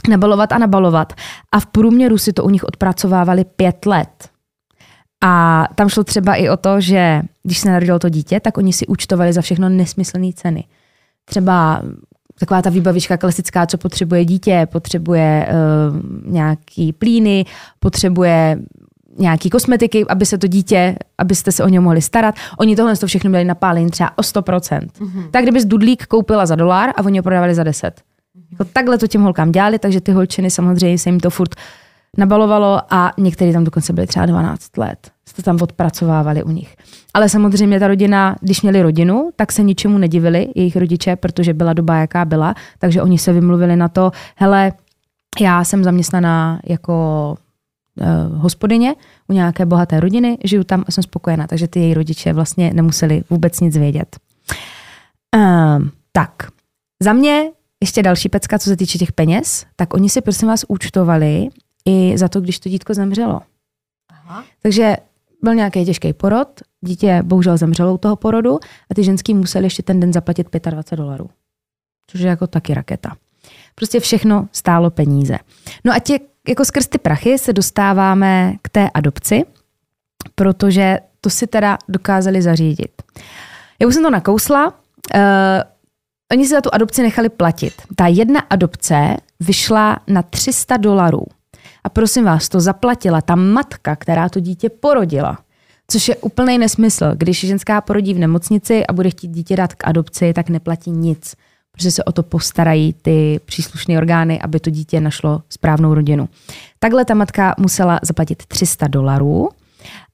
nabalovat a nabalovat. A v průměru si to u nich odpracovávali pět let. A tam šlo třeba i o to, že když se narodilo to dítě, tak oni si účtovali za všechno nesmyslné ceny. Třeba taková ta výbavička klasická, co potřebuje dítě, potřebuje uh, nějaký plíny, potřebuje nějaký kosmetiky, aby se to dítě, abyste se o něj mohli starat. Oni tohle to všechno měli napálení třeba o 100%. Mm-hmm. Tak kdybys dudlík koupila za dolar a oni ho prodávali za 10. Mm-hmm. Jako takhle to těm holkám dělali, takže ty holčiny samozřejmě se jim to furt nabalovalo a některý tam dokonce byli třeba 12 let. Jste tam odpracovávali u nich. Ale samozřejmě ta rodina, když měli rodinu, tak se ničemu nedivili jejich rodiče, protože byla doba, jaká byla, takže oni se vymluvili na to, hele, já jsem zaměstnaná jako uh, hospodyně u nějaké bohaté rodiny, žiju tam a jsem spokojená, takže ty její rodiče vlastně nemuseli vůbec nic vědět. Uh, tak, za mě ještě další pecka, co se týče těch peněz, tak oni si prosím vás účtovali i za to, když to dítko zemřelo. Aha. Takže byl nějaký těžký porod, dítě bohužel zemřelo u toho porodu a ty ženský museli ještě ten den zaplatit 25 dolarů. Což je jako taky raketa. Prostě všechno stálo peníze. No a tě, jako skrz ty prachy se dostáváme k té adopci, protože to si teda dokázali zařídit. Já už jsem to nakousla, uh, oni si za tu adopci nechali platit. Ta jedna adopce vyšla na 300 dolarů. A prosím vás, to zaplatila ta matka, která to dítě porodila. Což je úplný nesmysl. Když ženská porodí v nemocnici a bude chtít dítě dát k adopci, tak neplatí nic. Protože se o to postarají ty příslušné orgány, aby to dítě našlo správnou rodinu. Takhle ta matka musela zaplatit 300 dolarů.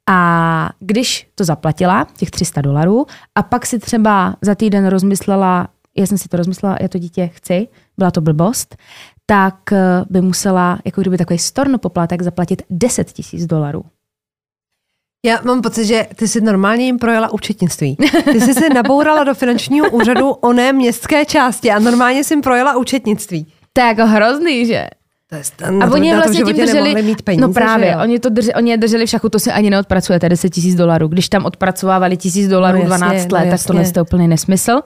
A když to zaplatila, těch 300 dolarů, a pak si třeba za týden rozmyslela, já jsem si to rozmyslela, já to dítě chci, byla to blbost, tak eh, by musela, jako kdyby takový stornopoplatek, zaplatit 10 tisíc dolarů. Já mám pocit, že ty jsi normálně jim projela účetnictví. Ty jsi se nabourala do finančního úřadu oné městské části a normálně jsi jim projela účetnictví. To je jako hrozný, že? To je stan, a oni vlastně tím drželi, mít peníze, no právě, oni, to drži, oni je drželi v šachu, to si ani neodpracujete, 10 tisíc dolarů. Když tam odpracovávali tisíc dolarů no, 12 let, no, tak tohle je úplně nesmysl.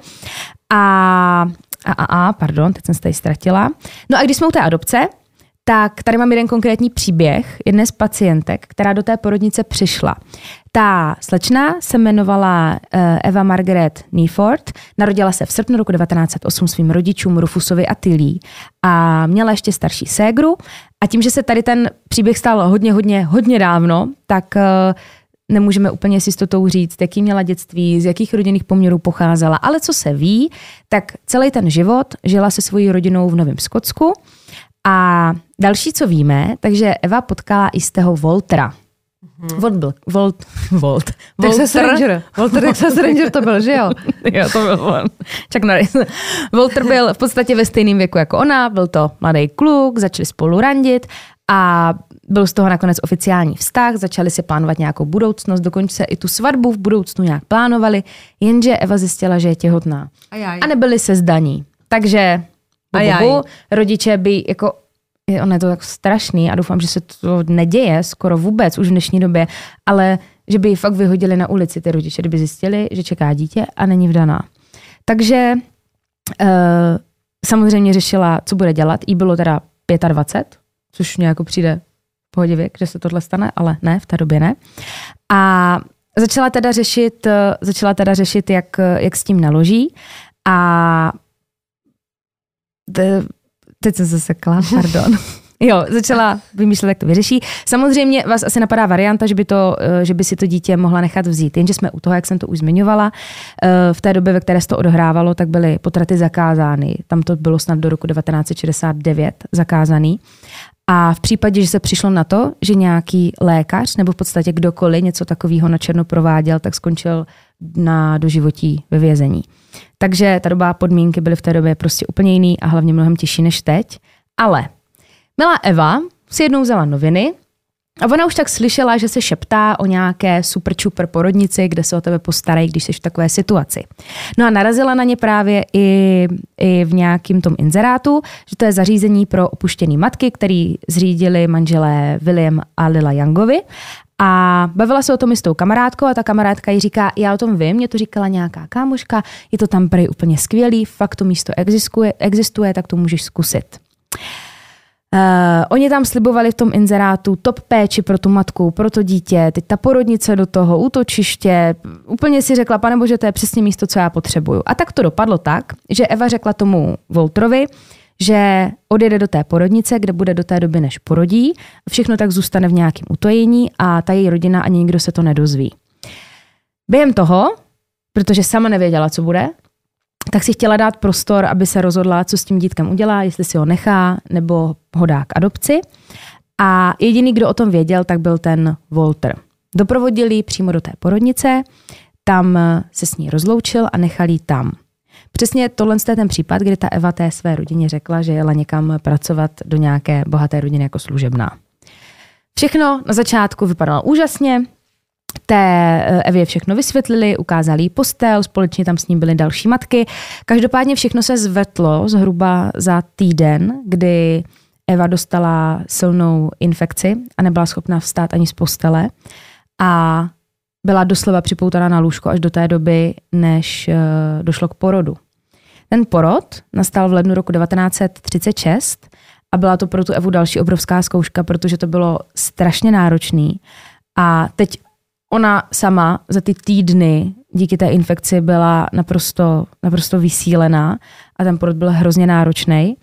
A a, a, a, pardon, teď jsem se tady ztratila. No a když jsme u té adopce, tak tady mám jeden konkrétní příběh jedné z pacientek, která do té porodnice přišla. Ta slečna se jmenovala eh, Eva Margaret Neeford, narodila se v srpnu roku 1908 svým rodičům Rufusovi a Tilly a měla ještě starší ségru a tím, že se tady ten příběh stal hodně, hodně, hodně dávno, tak uh, nemůžeme úplně s jistotou říct, jaký měla dětství, z jakých rodinných poměrů pocházela, ale co se ví, tak celý ten život žila se svojí rodinou v Novém Skotsku a další, co víme, takže Eva potkala jistého Voltera. Mm-hmm. Volt byl, Volt, Volt. Texas Ranger. Walter Texas Ranger to byl, že jo? jo, to byl on. Chuck Norris. Walter byl v podstatě ve stejném věku jako ona, byl to mladý kluk, začali spolu randit a byl z toho nakonec oficiální vztah, začali si plánovat nějakou budoucnost, dokonce i tu svatbu v budoucnu nějak plánovali, jenže Eva zjistila, že je těhotná. Ajaj. A nebyli se zdaní. Takže bobu, rodiče by jako ono je to tak strašný a doufám, že se to neděje skoro vůbec už v dnešní době, ale že by ji fakt vyhodili na ulici ty rodiče, kdyby zjistili, že čeká dítě a není vdaná. Takže uh, samozřejmě řešila, co bude dělat. Jí bylo teda 25, což mě jako přijde pohodě věk, že se tohle stane, ale ne, v té době ne. A začala teda řešit, začala teda řešit jak, jak s tím naloží a teď jsem se sekla, pardon. Jo, začala vymýšlet, jak to vyřeší. Samozřejmě vás asi napadá varianta, že by, to, že by si to dítě mohla nechat vzít. Jenže jsme u toho, jak jsem to už zmiňovala, v té době, ve které se to odohrávalo, tak byly potraty zakázány. Tam to bylo snad do roku 1969 zakázaný. A v případě, že se přišlo na to, že nějaký lékař nebo v podstatě kdokoliv něco takového na černo prováděl, tak skončil na doživotí ve vězení. Takže ta doba podmínky byly v té době prostě úplně jiný a hlavně mnohem těžší než teď. Ale milá Eva si jednou vzala noviny a ona už tak slyšela, že se šeptá o nějaké super čuper porodnici, kde se o tebe postarají, když jsi v takové situaci. No a narazila na ně právě i, i v nějakým tom inzerátu, že to je zařízení pro opuštěné matky, který zřídili manželé William a Lila Youngovi. A bavila se o tom i s tou kamarádkou a ta kamarádka jí říká, já o tom vím, mě to říkala nějaká kámoška, je to tam prej úplně skvělý, fakt to místo existuje, existuje tak to můžeš zkusit. Uh, oni tam slibovali v tom inzerátu top péči pro tu matku, pro to dítě, teď ta porodnice do toho, útočiště. Úplně si řekla, pane bože, to je přesně místo, co já potřebuju. A tak to dopadlo tak, že Eva řekla tomu Voltrovi, že odjede do té porodnice, kde bude do té doby, než porodí. Všechno tak zůstane v nějakém utojení a ta její rodina ani nikdo se to nedozví. Během toho, protože sama nevěděla, co bude, tak si chtěla dát prostor, aby se rozhodla, co s tím dítkem udělá, jestli si ho nechá nebo ho dá k adopci. A jediný, kdo o tom věděl, tak byl ten Walter. Doprovodili přímo do té porodnice, tam se s ní rozloučil a nechal jí tam. Přesně tohle je ten případ, kdy ta Eva té své rodině řekla, že jela někam pracovat do nějaké bohaté rodiny jako služebná. Všechno na začátku vypadalo úžasně, té eh, Evě všechno vysvětlili, ukázali jí postel, společně tam s ním byly další matky. Každopádně všechno se zvetlo zhruba za týden, kdy Eva dostala silnou infekci a nebyla schopná vstát ani z postele a byla doslova připoutaná na lůžko až do té doby, než eh, došlo k porodu. Ten porod nastal v lednu roku 1936 a byla to pro tu Evu další obrovská zkouška, protože to bylo strašně náročný. A teď ona sama za ty týdny díky té infekci byla naprosto, naprosto vysílená a ten porod byl hrozně náročný.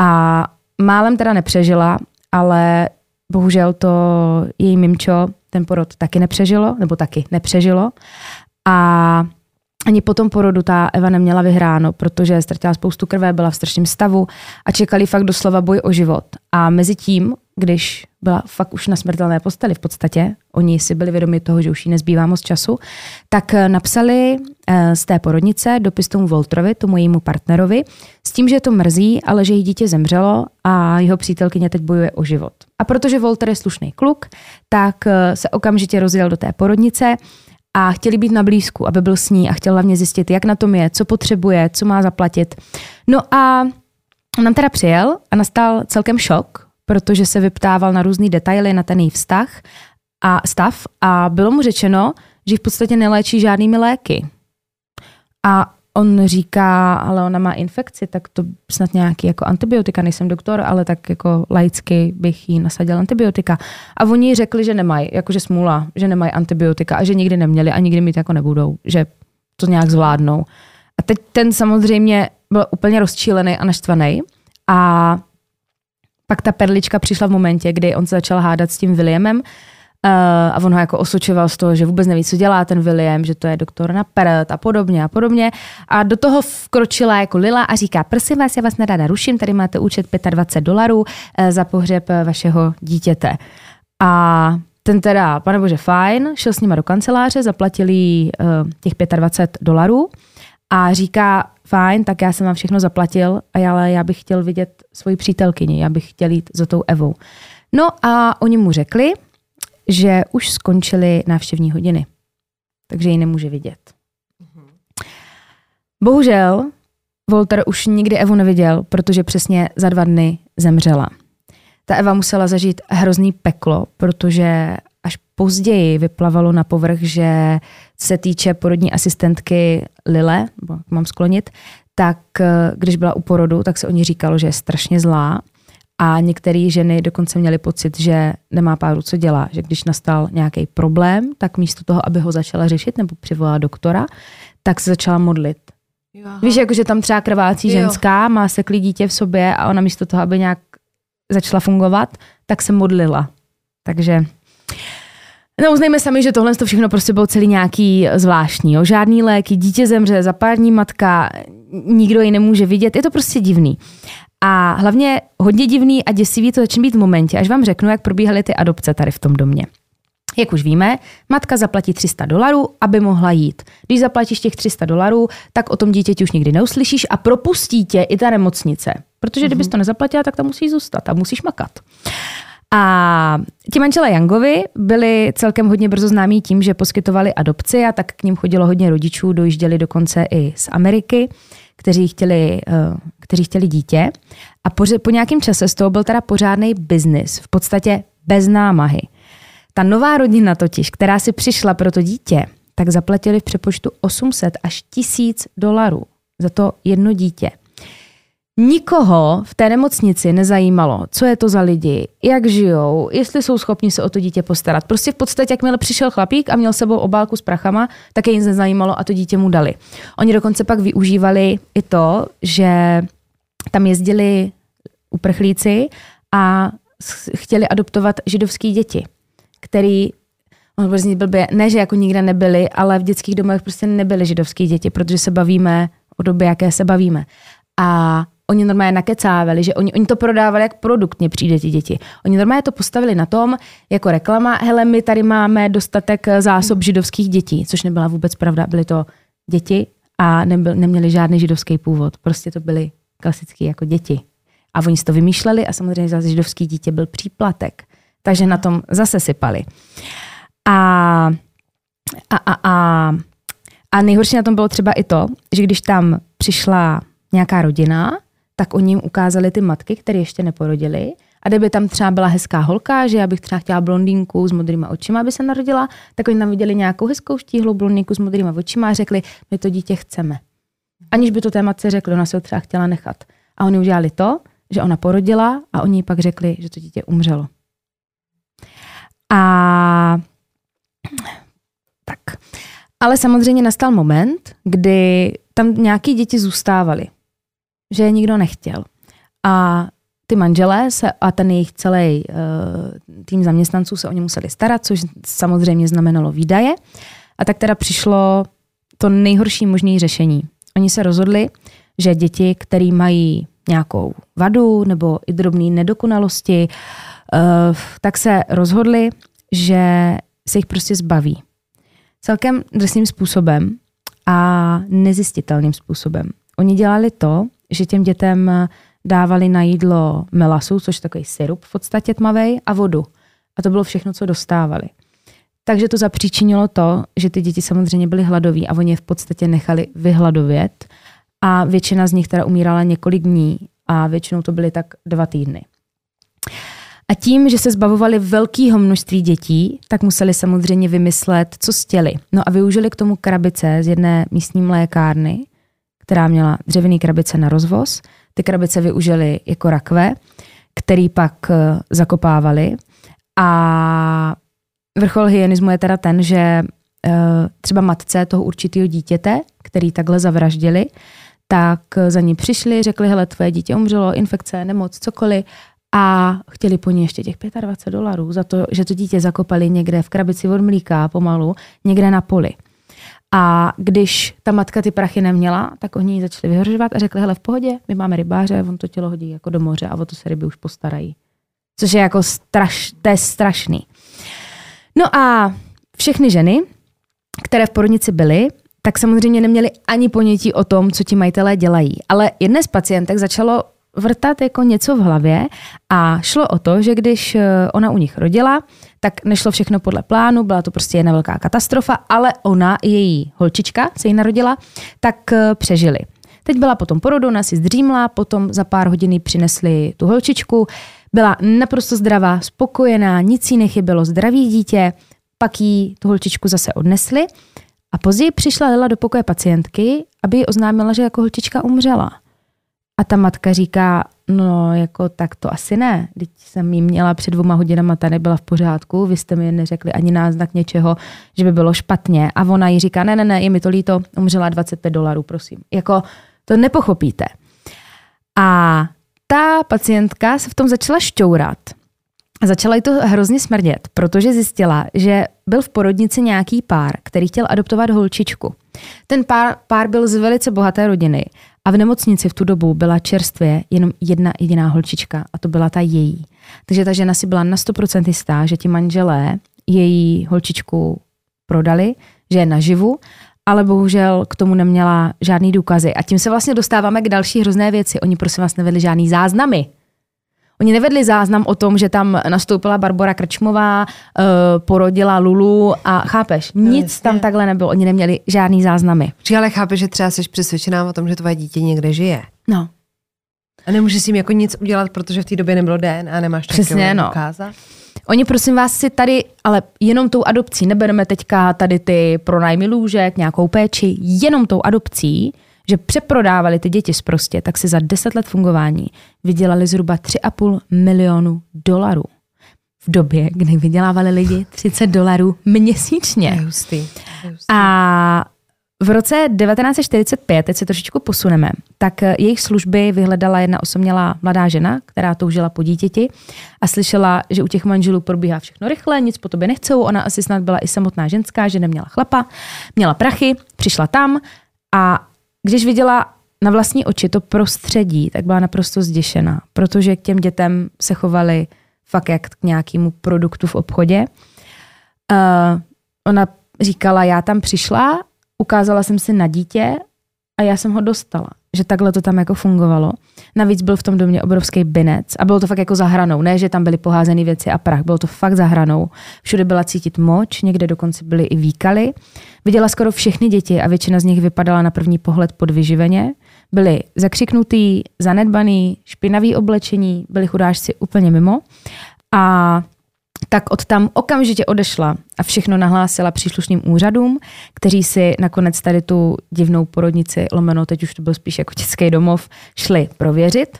A málem teda nepřežila, ale bohužel to její mimčo ten porod taky nepřežilo, nebo taky nepřežilo. A ani po tom porodu ta Eva neměla vyhráno, protože ztratila spoustu krve, byla v strašném stavu a čekali fakt doslova boj o život. A mezi tím, když byla fakt už na smrtelné posteli v podstatě, oni si byli vědomi toho, že už jí nezbývá moc času, tak napsali eh, z té porodnice dopis tomu Voltrovi, tomu jejímu partnerovi, s tím, že to mrzí, ale že její dítě zemřelo a jeho přítelkyně teď bojuje o život. A protože Volter je slušný kluk, tak eh, se okamžitě rozjel do té porodnice, a chtěli být na blízku, aby byl s ní a chtěl hlavně zjistit, jak na tom je, co potřebuje, co má zaplatit. No a on teda přijel a nastal celkem šok, protože se vyptával na různé detaily na ten její vztah a stav a bylo mu řečeno, že v podstatě neléčí žádnými léky. A on říká, ale ona má infekci, tak to snad nějaký jako antibiotika, nejsem doktor, ale tak jako laicky bych jí nasadil antibiotika. A oni řekli, že nemají, jakože smůla, že nemají antibiotika a že nikdy neměli a nikdy mít jako nebudou, že to nějak zvládnou. A teď ten samozřejmě byl úplně rozčílený a naštvaný a pak ta perlička přišla v momentě, kdy on se začal hádat s tím Williamem, Uh, a on ho jako osočoval z toho, že vůbec neví, co dělá ten William, že to je doktor na prd a podobně a podobně. A do toho vkročila jako Lila a říká, prosím vás, já vás nerada ruším, tady máte účet 25 dolarů uh, za pohřeb vašeho dítěte. A ten teda, pane bože, fajn, šel s nima do kanceláře, zaplatili uh, těch 25 dolarů a říká, fajn, tak já jsem vám všechno zaplatil, ale já bych chtěl vidět svoji přítelkyni, já bych chtěl jít za tou Evou. No a oni mu řekli, že už skončily návštěvní hodiny, takže ji nemůže vidět. Bohužel Volter už nikdy Evu neviděl, protože přesně za dva dny zemřela. Ta Eva musela zažít hrozný peklo, protože později vyplavalo na povrch, že se týče porodní asistentky Lile, nebo mám sklonit, tak eh, když byla u porodu, tak se o ní říkalo, že je strašně zlá a některé ženy dokonce měly pocit, že nemá páru co dělá, že když nastal nějaký problém, tak místo toho, aby ho začala řešit nebo přivolala doktora, tak se začala modlit. Jo, Víš, jako, že tam třeba krvácí jo. ženská, má seklý dítě v sobě a ona místo toho, aby nějak začala fungovat, tak se modlila. Takže No, uznejme sami, že tohle to všechno prostě bylo celý nějaký zvláštní. Jo? Žádný léky, dítě zemře, zapární matka, nikdo ji nemůže vidět. Je to prostě divný. A hlavně hodně divný a děsivý to začne být v momentě, až vám řeknu, jak probíhaly ty adopce tady v tom domě. Jak už víme, matka zaplatí 300 dolarů, aby mohla jít. Když zaplatíš těch 300 dolarů, tak o tom dítěti už nikdy neuslyšíš a propustí tě i ta nemocnice. Protože kdybys to nezaplatila, tak tam musíš zůstat a musíš makat. A ti manželé Yangovi byli celkem hodně brzo známí tím, že poskytovali adopci a tak k ním chodilo hodně rodičů, dojížděli dokonce i z Ameriky kteří chtěli, eh, kteří chtěli dítě. A po, po nějakém čase z toho byl teda pořádný biznis, v podstatě bez námahy. Ta nová rodina totiž, která si přišla pro to dítě, tak zaplatili v přepočtu 800 až 1000 dolarů za to jedno dítě. Nikoho v té nemocnici nezajímalo, co je to za lidi, jak žijou, jestli jsou schopni se o to dítě postarat. Prostě v podstatě, jakmile přišel chlapík a měl sebou obálku s prachama, tak je nic nezajímalo a to dítě mu dali. Oni dokonce pak využívali i to, že tam jezdili uprchlíci a chtěli adoptovat židovský děti, který on bude znít blbě, ne, že jako nikde nebyli, ale v dětských domech prostě nebyly židovský děti, protože se bavíme o době, jaké se bavíme. A oni normálně nakecávali, že oni, oni to prodávali jak produkt, mě přijde ty děti. Oni normálně to postavili na tom, jako reklama, hele, my tady máme dostatek zásob židovských dětí, což nebyla vůbec pravda, byly to děti a nebyl, neměli žádný židovský původ. Prostě to byly klasické jako děti. A oni si to vymýšleli a samozřejmě za židovský dítě byl příplatek. Takže na tom zase sypali. A, a, a, a, a nejhorší na tom bylo třeba i to, že když tam přišla nějaká rodina, tak oni jim ukázali ty matky, které ještě neporodily. A kdyby tam třeba byla hezká holka, že já bych třeba chtěla blondýnku s modrýma očima, aby se narodila, tak oni tam viděli nějakou hezkou štíhlou blondýnku s modrýma očima a řekli, my to dítě chceme. Aniž by to té matce řekli, ona se ho třeba chtěla nechat. A oni udělali to, že ona porodila a oni pak řekli, že to dítě umřelo. A tak. Ale samozřejmě nastal moment, kdy tam nějaký děti zůstávaly, že je nikdo nechtěl. A ty manželé se, a ten jejich celý uh, tým zaměstnanců se o ně museli starat, což samozřejmě znamenalo výdaje. A tak teda přišlo to nejhorší možné řešení. Oni se rozhodli, že děti, které mají nějakou vadu nebo i drobné nedokonalosti, uh, tak se rozhodli, že se jich prostě zbaví. Celkem drsným způsobem a nezjistitelným způsobem. Oni dělali to, že těm dětem dávali na jídlo melasu, což je takový syrup v podstatě tmavý, a vodu. A to bylo všechno, co dostávali. Takže to zapříčinilo to, že ty děti samozřejmě byly hladoví a oni je v podstatě nechali vyhladovět a většina z nich teda umírala několik dní a většinou to byly tak dva týdny. A tím, že se zbavovali velkého množství dětí, tak museli samozřejmě vymyslet, co stěli. No a využili k tomu krabice z jedné místní mlékárny, která měla dřevěný krabice na rozvoz. Ty krabice využili jako rakve, který pak eh, zakopávali. A vrchol hyenismu je teda ten, že eh, třeba matce toho určitého dítěte, který takhle zavraždili, tak za ní přišli, řekli, hele, tvoje dítě umřelo, infekce, nemoc, cokoliv a chtěli po ní ještě těch 25 dolarů za to, že to dítě zakopali někde v krabici od mlíka pomalu, někde na poli. A když ta matka ty prachy neměla, tak oni ji začali vyhrožovat a řekli, hele, v pohodě, my máme rybáře, on to tělo hodí jako do moře a o to se ryby už postarají. Což je jako straš, to je strašný. No a všechny ženy, které v porodnici byly, tak samozřejmě neměli ani ponětí o tom, co ti majitelé dělají. Ale jedné z pacientek začalo vrtat jako něco v hlavě a šlo o to, že když eh, ona u nich rodila, tak nešlo všechno podle plánu, byla to prostě jedna velká katastrofa, ale ona i její holčička se jí narodila, tak eh, přežili. Teď byla potom porodu, ona si zdřímla, potom za pár hodin přinesli tu holčičku, byla naprosto zdravá, spokojená, nic jí nechybělo, zdravý dítě, pak jí tu holčičku zase odnesli a později přišla Lila do pokoje pacientky, aby jí oznámila, že jako holčička umřela. A ta matka říká, no jako tak to asi ne. Teď jsem jí měla před dvoma hodinama, ta nebyla v pořádku, vy jste mi neřekli ani náznak něčeho, že by bylo špatně. A ona jí říká, ne, ne, ne, je mi to líto, umřela 25 dolarů, prosím. Jako to nepochopíte. A ta pacientka se v tom začala šťourat. Začala jí to hrozně smrdět, protože zjistila, že byl v porodnici nějaký pár, který chtěl adoptovat holčičku. Ten pár, pár byl z velice bohaté rodiny a v nemocnici v tu dobu byla čerstvě jenom jedna jediná holčička a to byla ta její. Takže ta žena si byla na 100% jistá, že ti manželé její holčičku prodali, že je naživu, ale bohužel k tomu neměla žádný důkazy. A tím se vlastně dostáváme k další hrozné věci. Oni prosím vás nevedli žádný záznamy. Oni nevedli záznam o tom, že tam nastoupila Barbara Krčmová, uh, porodila Lulu a chápeš, no, nic jasně. tam takhle nebylo. Oni neměli žádný záznamy. Či ale chápeš, že třeba jsi přesvědčená o tom, že tvoje dítě někde žije. No. A nemůžeš s tím jako nic udělat, protože v té době nebylo DNA, nemáš to Přesně, no. ukázat. Oni prosím vás si tady, ale jenom tou adopcí, nebereme teďka tady ty pronájmy lůžek, nějakou péči, jenom tou adopcí, že přeprodávali ty děti zprostě, tak si za 10 let fungování vydělali zhruba 3,5 milionu dolarů. V době, kdy vydělávali lidi 30 dolarů měsíčně. Hustý, hustý. A v roce 1945, teď se trošičku posuneme, tak jejich služby vyhledala jedna osamělá mladá žena, která toužila po dítěti a slyšela, že u těch manželů probíhá všechno rychle, nic po tobě nechcou. Ona asi snad byla i samotná ženská, že neměla chlapa, měla prachy, přišla tam a když viděla na vlastní oči to prostředí, tak byla naprosto zděšená, protože k těm dětem se chovali fakt jak k nějakému produktu v obchodě. Uh, ona říkala, já tam přišla, ukázala jsem si na dítě a já jsem ho dostala. Že takhle to tam jako fungovalo. Navíc byl v tom domě obrovský binec a bylo to fakt jako za hranou. Ne, že tam byly poházené věci a prach, bylo to fakt za hranou. Všude byla cítit moč, někde dokonce byly i výkaly. Viděla skoro všechny děti a většina z nich vypadala na první pohled podvyživeně. byli zakřiknutý, zanedbaný, špinavý oblečení, byli chudášci úplně mimo. A tak od tam okamžitě odešla a všechno nahlásila příslušným úřadům, kteří si nakonec tady tu divnou porodnici, lomeno, teď už to byl spíš jako dětský domov, šli prověřit.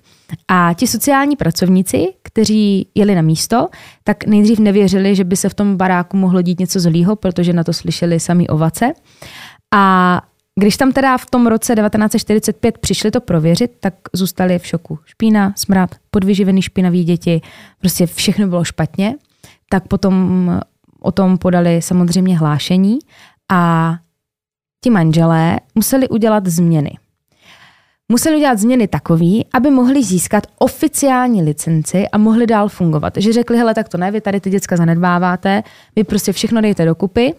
A ti sociální pracovníci, kteří jeli na místo, tak nejdřív nevěřili, že by se v tom baráku mohlo dít něco zlýho, protože na to slyšeli sami ovace. A když tam teda v tom roce 1945 přišli to prověřit, tak zůstali v šoku. Špína, smrad, podvyživený špinavý děti, prostě všechno bylo špatně. Tak potom o tom podali samozřejmě hlášení a ti manželé museli udělat změny. Museli udělat změny takový, aby mohli získat oficiální licenci a mohli dál fungovat. Že řekli, hele, tak to ne, vy tady ty děcka zanedbáváte, vy prostě všechno dejte dokupy,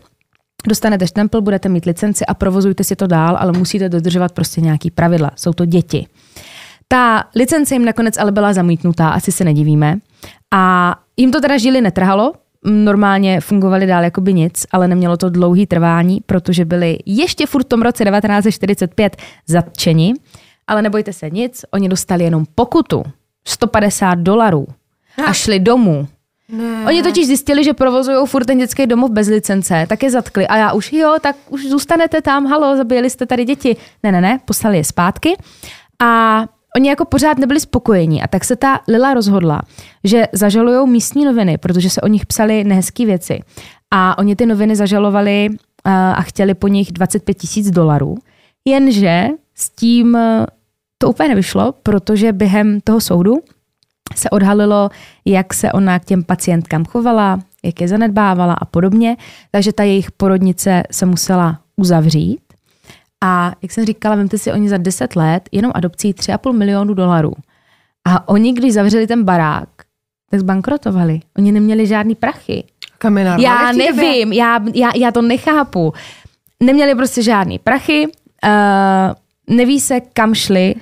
dostanete štempel, budete mít licenci a provozujte si to dál, ale musíte dodržovat prostě nějaký pravidla. Jsou to děti. Ta licence jim nakonec ale byla zamítnutá, asi se nedivíme. A jim to teda žili netrhalo, normálně fungovali dál jako by nic, ale nemělo to dlouhý trvání, protože byli ještě furt v tom roce 1945 zatčeni. Ale nebojte se nic, oni dostali jenom pokutu 150 dolarů a šli domů. Ne. Oni totiž zjistili, že provozují furt ten dětský domov bez licence, tak je zatkli. A já už, jo, tak už zůstanete tam, halo, zabili jste tady děti. Ne, ne, ne, poslali je zpátky. A oni jako pořád nebyli spokojení. A tak se ta Lila rozhodla, že zažalují místní noviny, protože se o nich psali nehezké věci. A oni ty noviny zažalovali a chtěli po nich 25 tisíc dolarů. Jenže s tím to úplně nevyšlo, protože během toho soudu se odhalilo, jak se ona k těm pacientkám chovala, jak je zanedbávala a podobně. Takže ta jejich porodnice se musela uzavřít. A jak jsem říkala, vemte si oni za 10 let jenom adopcí 3,5 milionu dolarů. A oni, když zavřeli ten barák, tak zbankrotovali. Oni neměli žádný prachy. Kamenár, já nevím, já, já, já to nechápu. Neměli prostě žádný prachy, uh, neví se, kam šli,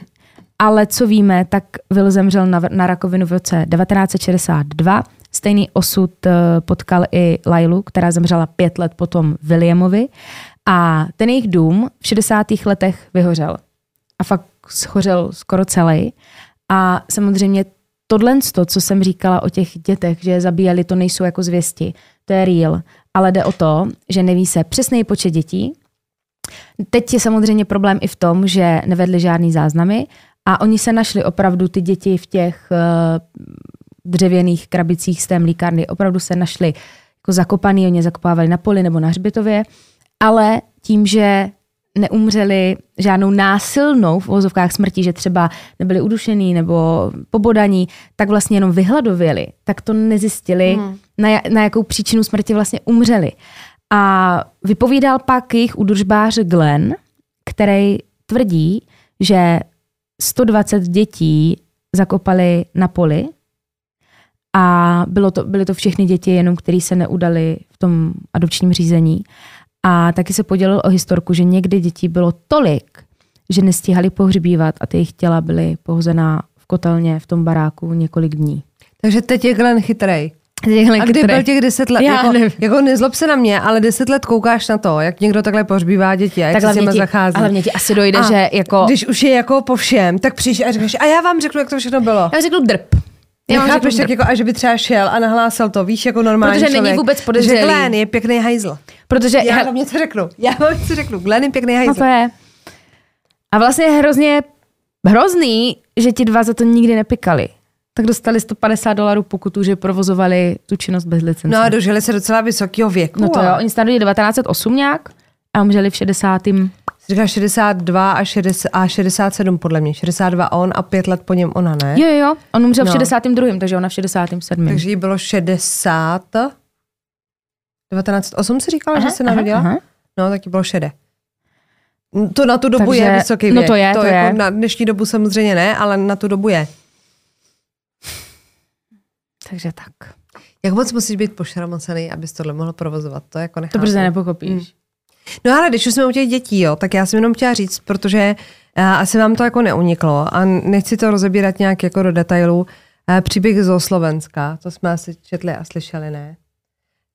ale co víme, tak Will zemřel na, na rakovinu v roce 1962. Stejný osud uh, potkal i Lailu, která zemřela pět let potom Williamovi. A ten jejich dům v 60. letech vyhořel. A fakt schořel skoro celý. A samozřejmě tohle, co jsem říkala o těch dětech, že je zabíjeli, to nejsou jako zvěsti. To je real. Ale jde o to, že neví se přesný počet dětí. Teď je samozřejmě problém i v tom, že nevedli žádný záznamy a oni se našli opravdu ty děti v těch uh, dřevěných krabicích z té mlíkárny. Opravdu se našli jako zakopaný, oni zakopávali na poli nebo na hřbitově ale tím, že neumřeli žádnou násilnou v uvozovkách smrti, že třeba nebyli udušený nebo pobodaní, tak vlastně jenom vyhladověli, tak to nezjistili, hmm. na, na jakou příčinu smrti vlastně umřeli. A vypovídal pak jejich udržbář Glenn, který tvrdí, že 120 dětí zakopali na poli a bylo to, byly to všechny děti, jenom které se neudali v tom adopčním řízení. A taky se podělil o historku, že někdy dětí bylo tolik, že nestíhali pohřbívat a ty jejich těla byly pohozená v kotelně v tom baráku několik dní. Takže teď je Glenn chytrej. A kdy byl těch deset let? Já jako, nevím. jako nezlob se na mě, ale deset let koukáš na to, jak někdo takhle pohřbívá děti a jak se s zachází. Ale mě ti asi dojde, a že jako... Když už je jako po všem, tak přijdeš a řekneš, a já vám řeknu, jak to všechno bylo. Já řeknu drp. Já Nechápeš tak jako, a že by třeba šel a nahlásal to, víš, jako normální Protože člověk. není vůbec podezřelý. Že Glenn je pěkný hajzl. Protože... Já vám něco řeknu. Já vám něco řeknu. Glenn je pěkný hajzl. No to je. A vlastně je hrozně hrozný, že ti dva za to nikdy nepikali. Tak dostali 150 dolarů pokutu, že provozovali tu činnost bez licence. No a dožili se docela vysokého věku. No to jo, oni se 1908 nějak a umřeli v 60. Říká 62 a, 60, a 67 podle mě. 62 on a pět let po něm ona, ne? Jo, jo, on umřel no. v 62. takže ona v 67. Takže jí bylo 60. 1908 si říkala, aha, že se narodila? Aha, aha. No, tak jí bylo šede. To na tu dobu takže, je vysoký věk. No to je, to, to jako je. Na dnešní dobu samozřejmě ne, ale na tu dobu je. Takže tak. Jak moc musíš být pošramocený, abys tohle mohl provozovat? To jako nechápu. To prostě nepochopíš. Hmm. No ale když už jsme u těch dětí, jo, tak já jsem jenom chtěla říct, protože uh, asi vám to jako neuniklo a nechci to rozebírat nějak jako do detailů. Uh, příběh z Slovenska, to jsme asi četli a slyšeli, ne?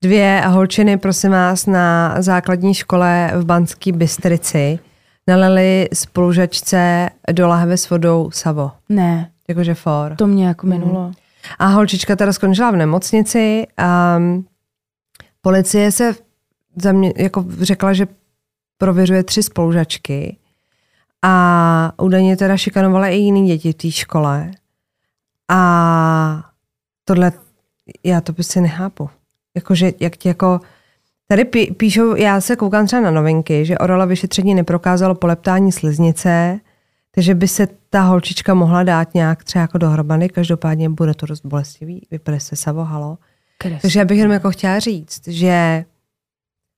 Dvě holčiny, prosím vás, na základní škole v Banské Bystrici nalili spolužačce do lahve s vodou savo. Ne, Jakože for. to mě jako minulo. A holčička teda skončila v nemocnici a policie se za mě, jako řekla, že prověřuje tři spolužačky a údajně teda šikanovala i jiný děti v té škole. A tohle, já to prostě nechápu. Jakože, jak ti jako, tady pí, píšou, já se koukám třeba na novinky, že Orola vyšetření neprokázalo poleptání sliznice, takže by se ta holčička mohla dát nějak třeba jako dohromady, každopádně bude to dost bolestivý, vypadá se savo, halo. Kres. Takže já bych jenom jako chtěla říct, že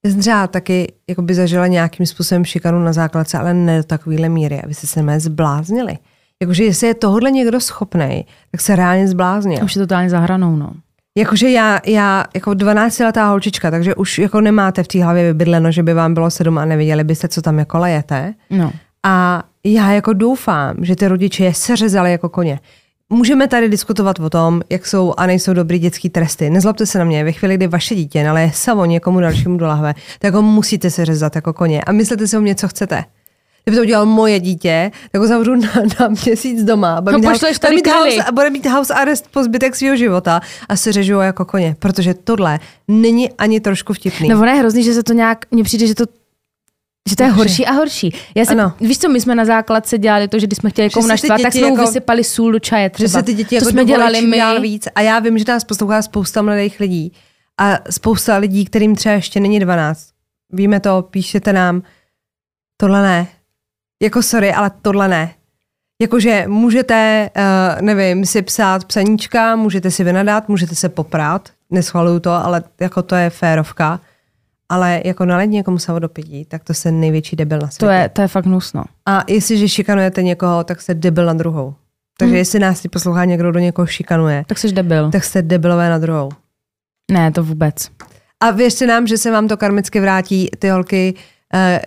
já jsem třeba taky jako by zažila nějakým způsobem šikanu na základce, ale ne do takovéhle míry, aby se se mé zbláznili. Jakože jestli je tohle někdo schopný, tak se reálně zbláznil. Už je totálně za hranou, no. Jakože já, já jako 12-letá holčička, takže už jako nemáte v té hlavě vybydleno, že by vám bylo sedm a neviděli byste, co tam jako lejete. No. A já jako doufám, že ty rodiče je seřezali jako koně. Můžeme tady diskutovat o tom, jak jsou a nejsou dobrý dětský tresty. Nezlobte se na mě, ve chvíli, kdy vaše dítě naleje samo někomu dalšímu do lahve, tak ho musíte se řezat jako koně. A myslete si o mě, co chcete. Kdyby to udělal moje dítě, tak ho zavřu na, na měsíc doma. Bude No, mít house- bude mít house, a bude mít house arrest po zbytek svého života a se řežu ho jako koně. Protože tohle není ani trošku vtipný. No ono je hrozný, že se to nějak, mně přijde, že to že to je horší a horší. Já si, Ano. víš co, my jsme na základce dělali to, že když jsme chtěli si ty naštvat, tak jsme jako- vysypali sůl do čaje třeba. Že se ty děti to jako jsme dělali my. dál víc. A já vím, že nás poslouchá spousta mladých lidí a spousta lidí, kterým třeba ještě není 12. Víme to, píšete nám, tohle ne. Jako sorry, ale tohle ne. Jakože můžete, uh, nevím, si psát psaníčka, můžete si vynadat, můžete se poprát, neschvaluju to, ale jako to je férovka. Ale jako nalít někomu savo do pití, tak to se největší debil na světě. To je, to je fakt hnusno. A jestliže šikanujete někoho, tak jste debil na druhou. Takže Mhm. jestli nás poslouchá někdo, kdo někoho šikanuje, Tak jsi debil. tak jste debilové na druhou. Ne, to vůbec. A věřte nám, že se vám to karmicky vrátí, ty holky eh,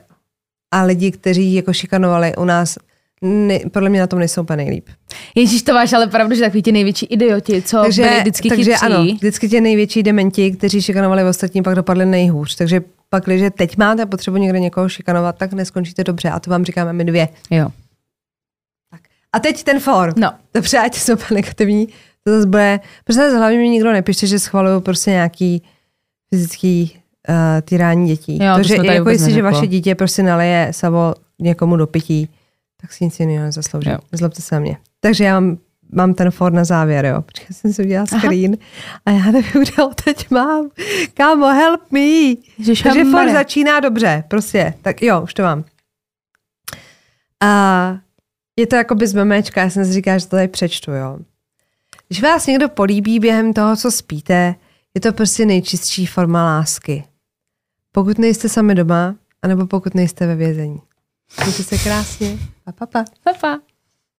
a lidi, kteří jako šikanovali u nás, ne, podle mě na tom nejsou úplně nejlíp. Ježíš, to máš ale pravdu, že takový ti největší idioti, co takže, byli vždycky takže chytří. ano, vždycky ti největší dementi, kteří šikanovali ostatní, pak dopadli nejhůř. Takže pak, když teď máte potřebu někde někoho šikanovat, tak neskončíte dobře. A to vám říkáme my dvě. Jo. A teď ten for. No, Dobře, ať jsou úplně negativní. To zase bude, protože hlavně mi nikdo nepíše, že schvaluju prostě nějaký fyzický uh, týrání dětí. Jo, to jsme tady jako jestli, že vaše dítě prostě naleje savo někomu do pití, tak si nic jiného nezaslouží. Jo. Nezlobte se na mě. Takže já mám, mám ten for na závěr, jo. Počkej, jsem si udělala Aha. screen a já nevím, kde ho teď mám. Kámo, help me. Ježiš, Takže for začíná dobře, prostě. Tak jo, už to mám. A je to jako z memečka, já jsem si říkala, že to tady přečtu, jo. Když vás někdo políbí během toho, co spíte, je to prostě nejčistší forma lásky. Pokud nejste sami doma, anebo pokud nejste ve vězení. Muita sacrácia. Pá, pá,